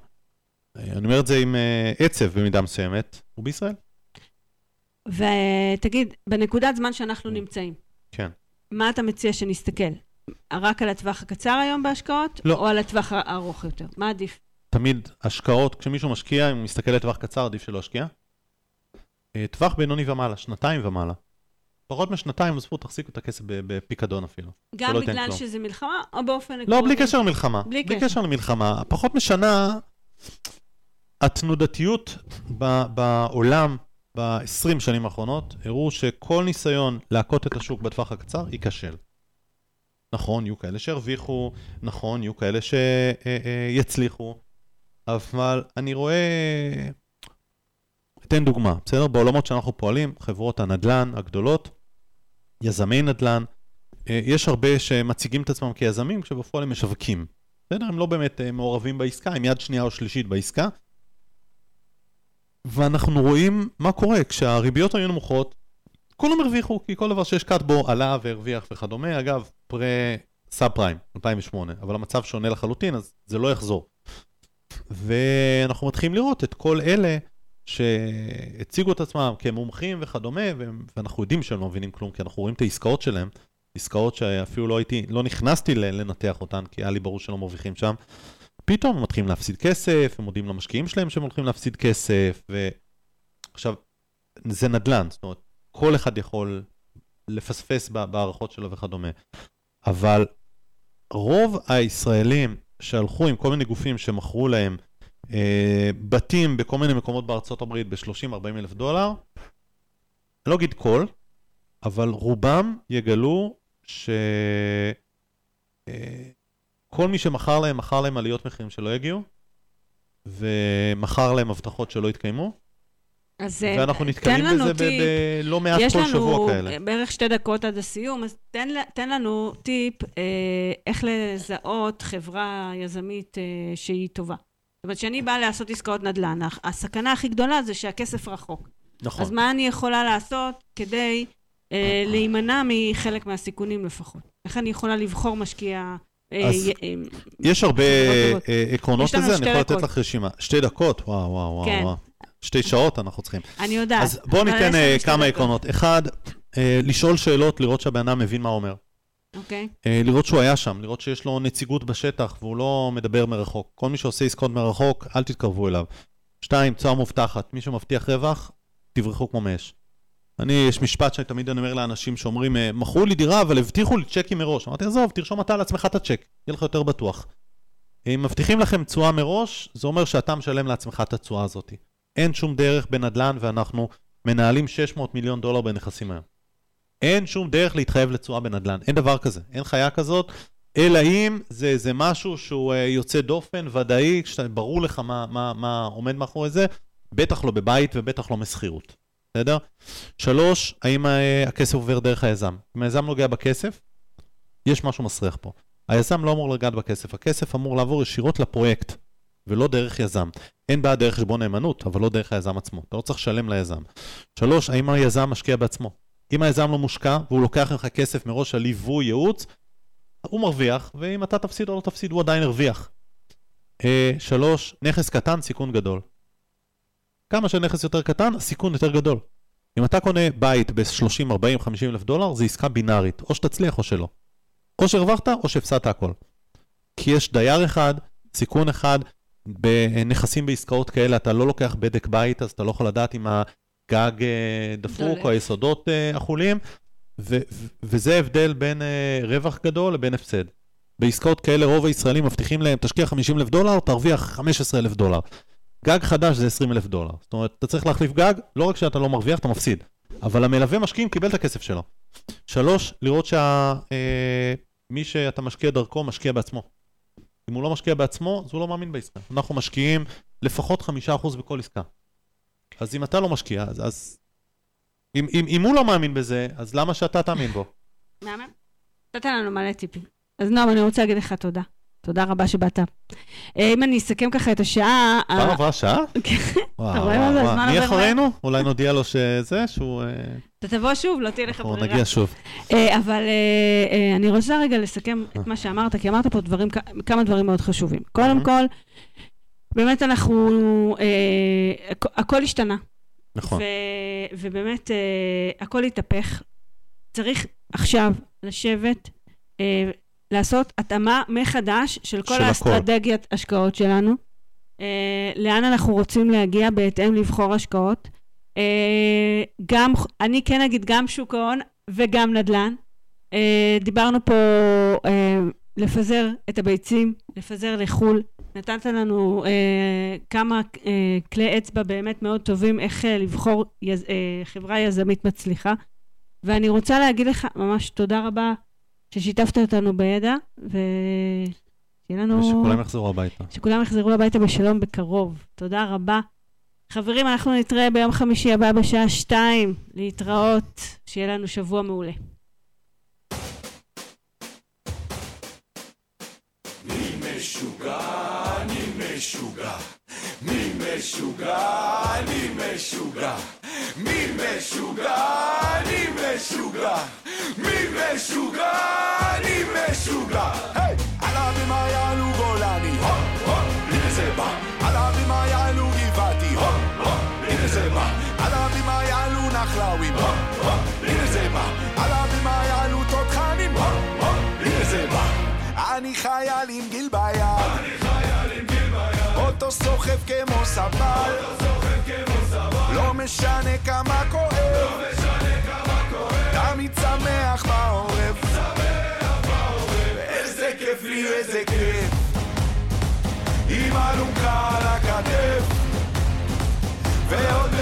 אה, אני אומר את זה עם אה, עצב במידה מסוימת, הוא בישראל. ותגיד, בנקודת זמן שאנחנו נמצאים, כן. מה אתה מציע שנסתכל? רק על הטווח הקצר היום בהשקעות? לא. או על הטווח הארוך יותר? מה עדיף? תמיד השקעות, כשמישהו משקיע, אם הוא מסתכל לטווח קצר, עדיף שלא ישקיע. אה, טווח בינוני ומעלה, שנתיים ומעלה. פחות משנתיים, עזבו, תחזיקו את הכסף בפיקדון אפילו. גם בגלל. שזה מלחמה, או באופן לא, בלי קשר למלחמה. בלי בלי קשר. למלחמה. פחות משנה, התנודתיות בעולם ב-20 שנים האחרונות הראו שכל ניסיון להכות את השוק בטווח הקצר ייכשל. נכון, יהיו כאלה שהרוויחו, נכון, יהיו כאלה שיצליחו, אבל אני רואה... אתן דוגמה, בסדר? בעולמות שאנחנו פועלים, חברות הנדל"ן הגדולות, יזמי נדל"ן, אה, יש הרבה שמציגים את עצמם כיזמים, כשבפועל הם משווקים. בסדר? הם לא באמת אה, מעורבים בעסקה, הם יד שנייה או שלישית בעסקה. ואנחנו רואים מה קורה כשהריביות היו נמוכות, כולם הרוויחו, כי כל דבר שהשקעת בו עלה והרוויח וכדומה. אגב, פרה סאב פריים, 2008, אבל המצב שונה לחלוטין, אז זה לא יחזור. ואנחנו מתחילים לראות את כל אלה שהציגו את עצמם כמומחים וכדומה, ואנחנו יודעים שהם לא מבינים כלום, כי אנחנו רואים את העסקאות שלהם, עסקאות שאפילו לא הייתי, לא נכנסתי לנתח אותן, כי היה לי ברור שלא מרוויחים שם. פתאום הם מתחילים להפסיד כסף, הם מודיעים למשקיעים שלהם שהם הולכים להפסיד כסף, ועכשיו, זה נדל"ן, זאת אומרת, כל אחד יכול לפספס בהערכות שלו וכדומה. אבל רוב הישראלים שהלכו עם כל מיני גופים שמכרו להם אה, בתים בכל מיני מקומות בארצות הברית ב-30-40 אלף דולר, לא אגיד כל, אבל רובם יגלו ש... אה, כל מי שמכר להם, מכר להם עליות מחירים שלא יגיעו, ומכר להם הבטחות שלא יתקיימו, אז אה, ואנחנו נתקלים לנו בזה בלא מעט יש כל לנו שבוע כאלה. בערך שתי דקות עד הסיום, אז תן, תן לנו טיפ אה, איך לזהות חברה יזמית אה, שהיא טובה. זאת אומרת, כשאני באה לעשות עסקאות נדל"ן, הסכנה הכי גדולה זה שהכסף רחוק. נכון. אז מה אני יכולה לעשות כדי אה, להימנע מחלק מהסיכונים לפחות? איך אני יכולה לבחור משקיע? אה, אז אה, יש הרבה. אה, עקרונות לזה, אני יכול לתת. לך רשימה. שתי דקות? וואו, וואו, וואו. כן. וואו. שתי שעות אנחנו צריכים. אני יודעת. אז בואו ניתן כמה עקרונות. אחד, לשאול שאלות, לראות שהבן אדם מבין מה אומר. אוקיי? אה, לראות שהוא היה שם, לראות שיש לו נציגות בשטח והוא לא מדבר מרחוק. כל מי שעושה עסקאות מרחוק, אל תתקרבו אליו. שתיים, תשואה מובטחת. מי שמבטיח רווח, תברחו כמו מאש. אני, יש משפט שאני תמיד אומר לאנשים שאומרים, אה, מכרו לי דירה, אבל הבטיחו לי צ'קים מראש. אמרתי, עזוב, תרשום אתה לעצמך את הצ'ק, יהיה לך יותר בטוח. אם מבטיחים לכם תשואה מראש, זה אומר שאתה משלם לעצמך את התשואה הזאת. אין שום דרך בנדל"ן, ואנחנו מנהלים 600 מיליון דולר בנכסים היום. אין שום דרך להתחייב לתשואה בנדל"ן, אין דבר כזה, אין חיה כזאת, אלא אם זה, זה משהו שהוא אה, יוצא דופן, ודאי, שברור לך מה, מה, מה עומד מאחורי זה, בטח לא בבית ובטח לא משכירות, בסדר? שלוש, האם הכסף עובר דרך היזם? אם היזם נוגע בכסף, יש משהו מסריח פה. היזם לא אמור לגעת בכסף, הכסף אמור לעבור ישירות לפרויקט, ולא דרך יזם. אין בעיה דרך חשבון נאמנות, אבל לא דרך היזם עצמו. אתה לא צריך לשלם ליזם. שלוש, האם היזם משקיע בעצמו? אם היזם לא מושקע, והוא לוקח ממך כסף מראש על ליווי, ייעוץ, הוא מרוויח, ואם אתה תפסיד או לא תפסיד, הוא עדיין הרוויח. אה, שלוש, נכס קטן, סיכון גדול. כמה שנכס יותר קטן, הסיכון יותר גדול. אם אתה קונה בית ב-30, 40, 50 אלף דולר, זו עסקה בינארית, או שתצליח או שלא. או שהרווחת או שהפסדת הכל. כי יש דייר אחד, סיכון אחד, בנכסים בעסקאות כאלה אתה לא לוקח בדק בית, אז אתה לא יכול לדעת אם הגג אה, דפוק. או היסודות אה, אכולים, ו- ו- וזה הבדל בין אה, רווח גדול לבין הפסד. בעסקאות כאלה רוב הישראלים מבטיחים להם, תשקיע 50 אלף דולר, תרוויח 15 אלף דולר. גג חדש זה 20 אלף דולר. זאת אומרת, אתה צריך להחליף גג, לא רק שאתה לא מרוויח, אתה מפסיד. אבל המלווה משקיעים קיבל את הכסף שלו. שלוש, לראות שמי שאתה משקיע דרכו משקיע בעצמו. אם הוא לא משקיע בעצמו, אז הוא לא מאמין בעסקה. אנחנו משקיעים לפחות חמישה אחוז בכל עסקה. אז אם אתה לא משקיע, אז... אז... אם, אם, אם הוא לא מאמין בזה, אז למה שאתה תאמין בו? מהמם. נתת לנו מלא טיפים. אז נועם, אני רוצה להגיד לך תודה. תודה רבה שבאת. אה, אם אני אסכם ככה את השעה... כבר אה, עברה שעה? וואו, אתה רואה מה זה? וואו, הזמן מי אחרינו? אולי נודיע לו שזה, שהוא... אה, אתה תבוא שוב, לא תהיה לך אנחנו ברירה. נגיע שוב. אבל אני רוצה רגע לסכם את מה שאמרת, כי אמרת פה דברים, כמה דברים מאוד חשובים. קודם Mhm. כל, באמת אנחנו, הכ- הכל השתנה. נכון. ובאמת, הכל התהפך. צריך עכשיו לשבת, לעשות התאמה מחדש של כל של הכל. האסטרטגיית השקעות שלנו. אה, לאן אנחנו רוצים להגיע בהתאם לבחור השקעות. אה, גם, אני כן אגיד, גם שוק ההון וגם נדל"ן. אה, דיברנו פה אה, לפזר את הביצים, לפזר לחו"ל. נתת לנו אה, כמה אה, כלי אצבע באמת מאוד טובים איך אה, לבחור יז, אה, חברה יזמית מצליחה. ואני רוצה להגיד לך ממש תודה רבה ששיתפת אותנו בידע, ושיהיה לנו... ושכולם יחזרו הביתה. שכולם יחזרו הביתה בשלום בקרוב. תודה רבה. חברים, אנחנו נתראה ביום חמישי הבא בשעה שתיים. להתראות. שיהיה לנו שבוע מעולה. עליו עם היעלו גולני, הו, הו, הנה זה בא. עליו עם היעלו גבעתי, הו, הו, הנה זה בא. עליו עם היעלו נחלאווים, הו, הו, הנה זה בא. עליו עם היעלו תותחנים, הו, הו, הנה זה בא. אני חייל עם גיל ביד, אותו סוחב כמו סבל, לא משנה כמה כואב, תמיד שמח בעורף. איזה כיף לי, איזה כיף. עם אלונקה על הכתף. ועוד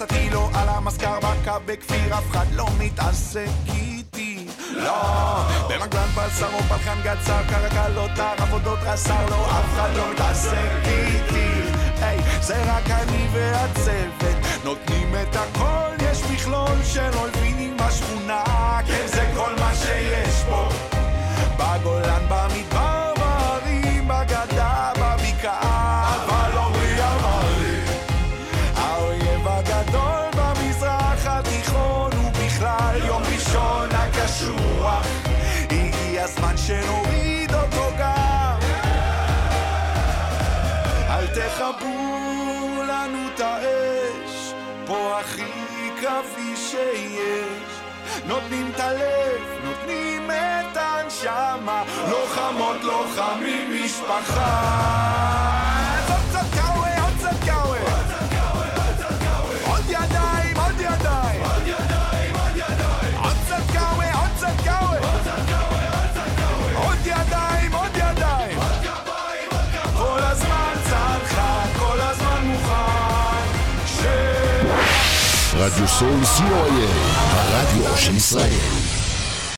הנגמ"ש או על הסטילו, על המזכר בקו בכפיר, אף אחד לא מתעסק איתי. לא, במגלן פלסר או פלחן גצר, קרקלות, הר עבודות רס"ר, לא, אף אחד לא מתעסק איתי. היי, זה רק אני והצוות, נותנים את הכל, יש מכלול של אויבים בשכונה, כן זה כל מה שיש פה. בגולן, במדבר, בהרים, בגדה, בבקעה, קרבי שיש. נותנים את הלב, נותנים את הנשמה, לוחמות, לוחמים, משפחה. רדיו סול co.il, הרדיו של ישראל.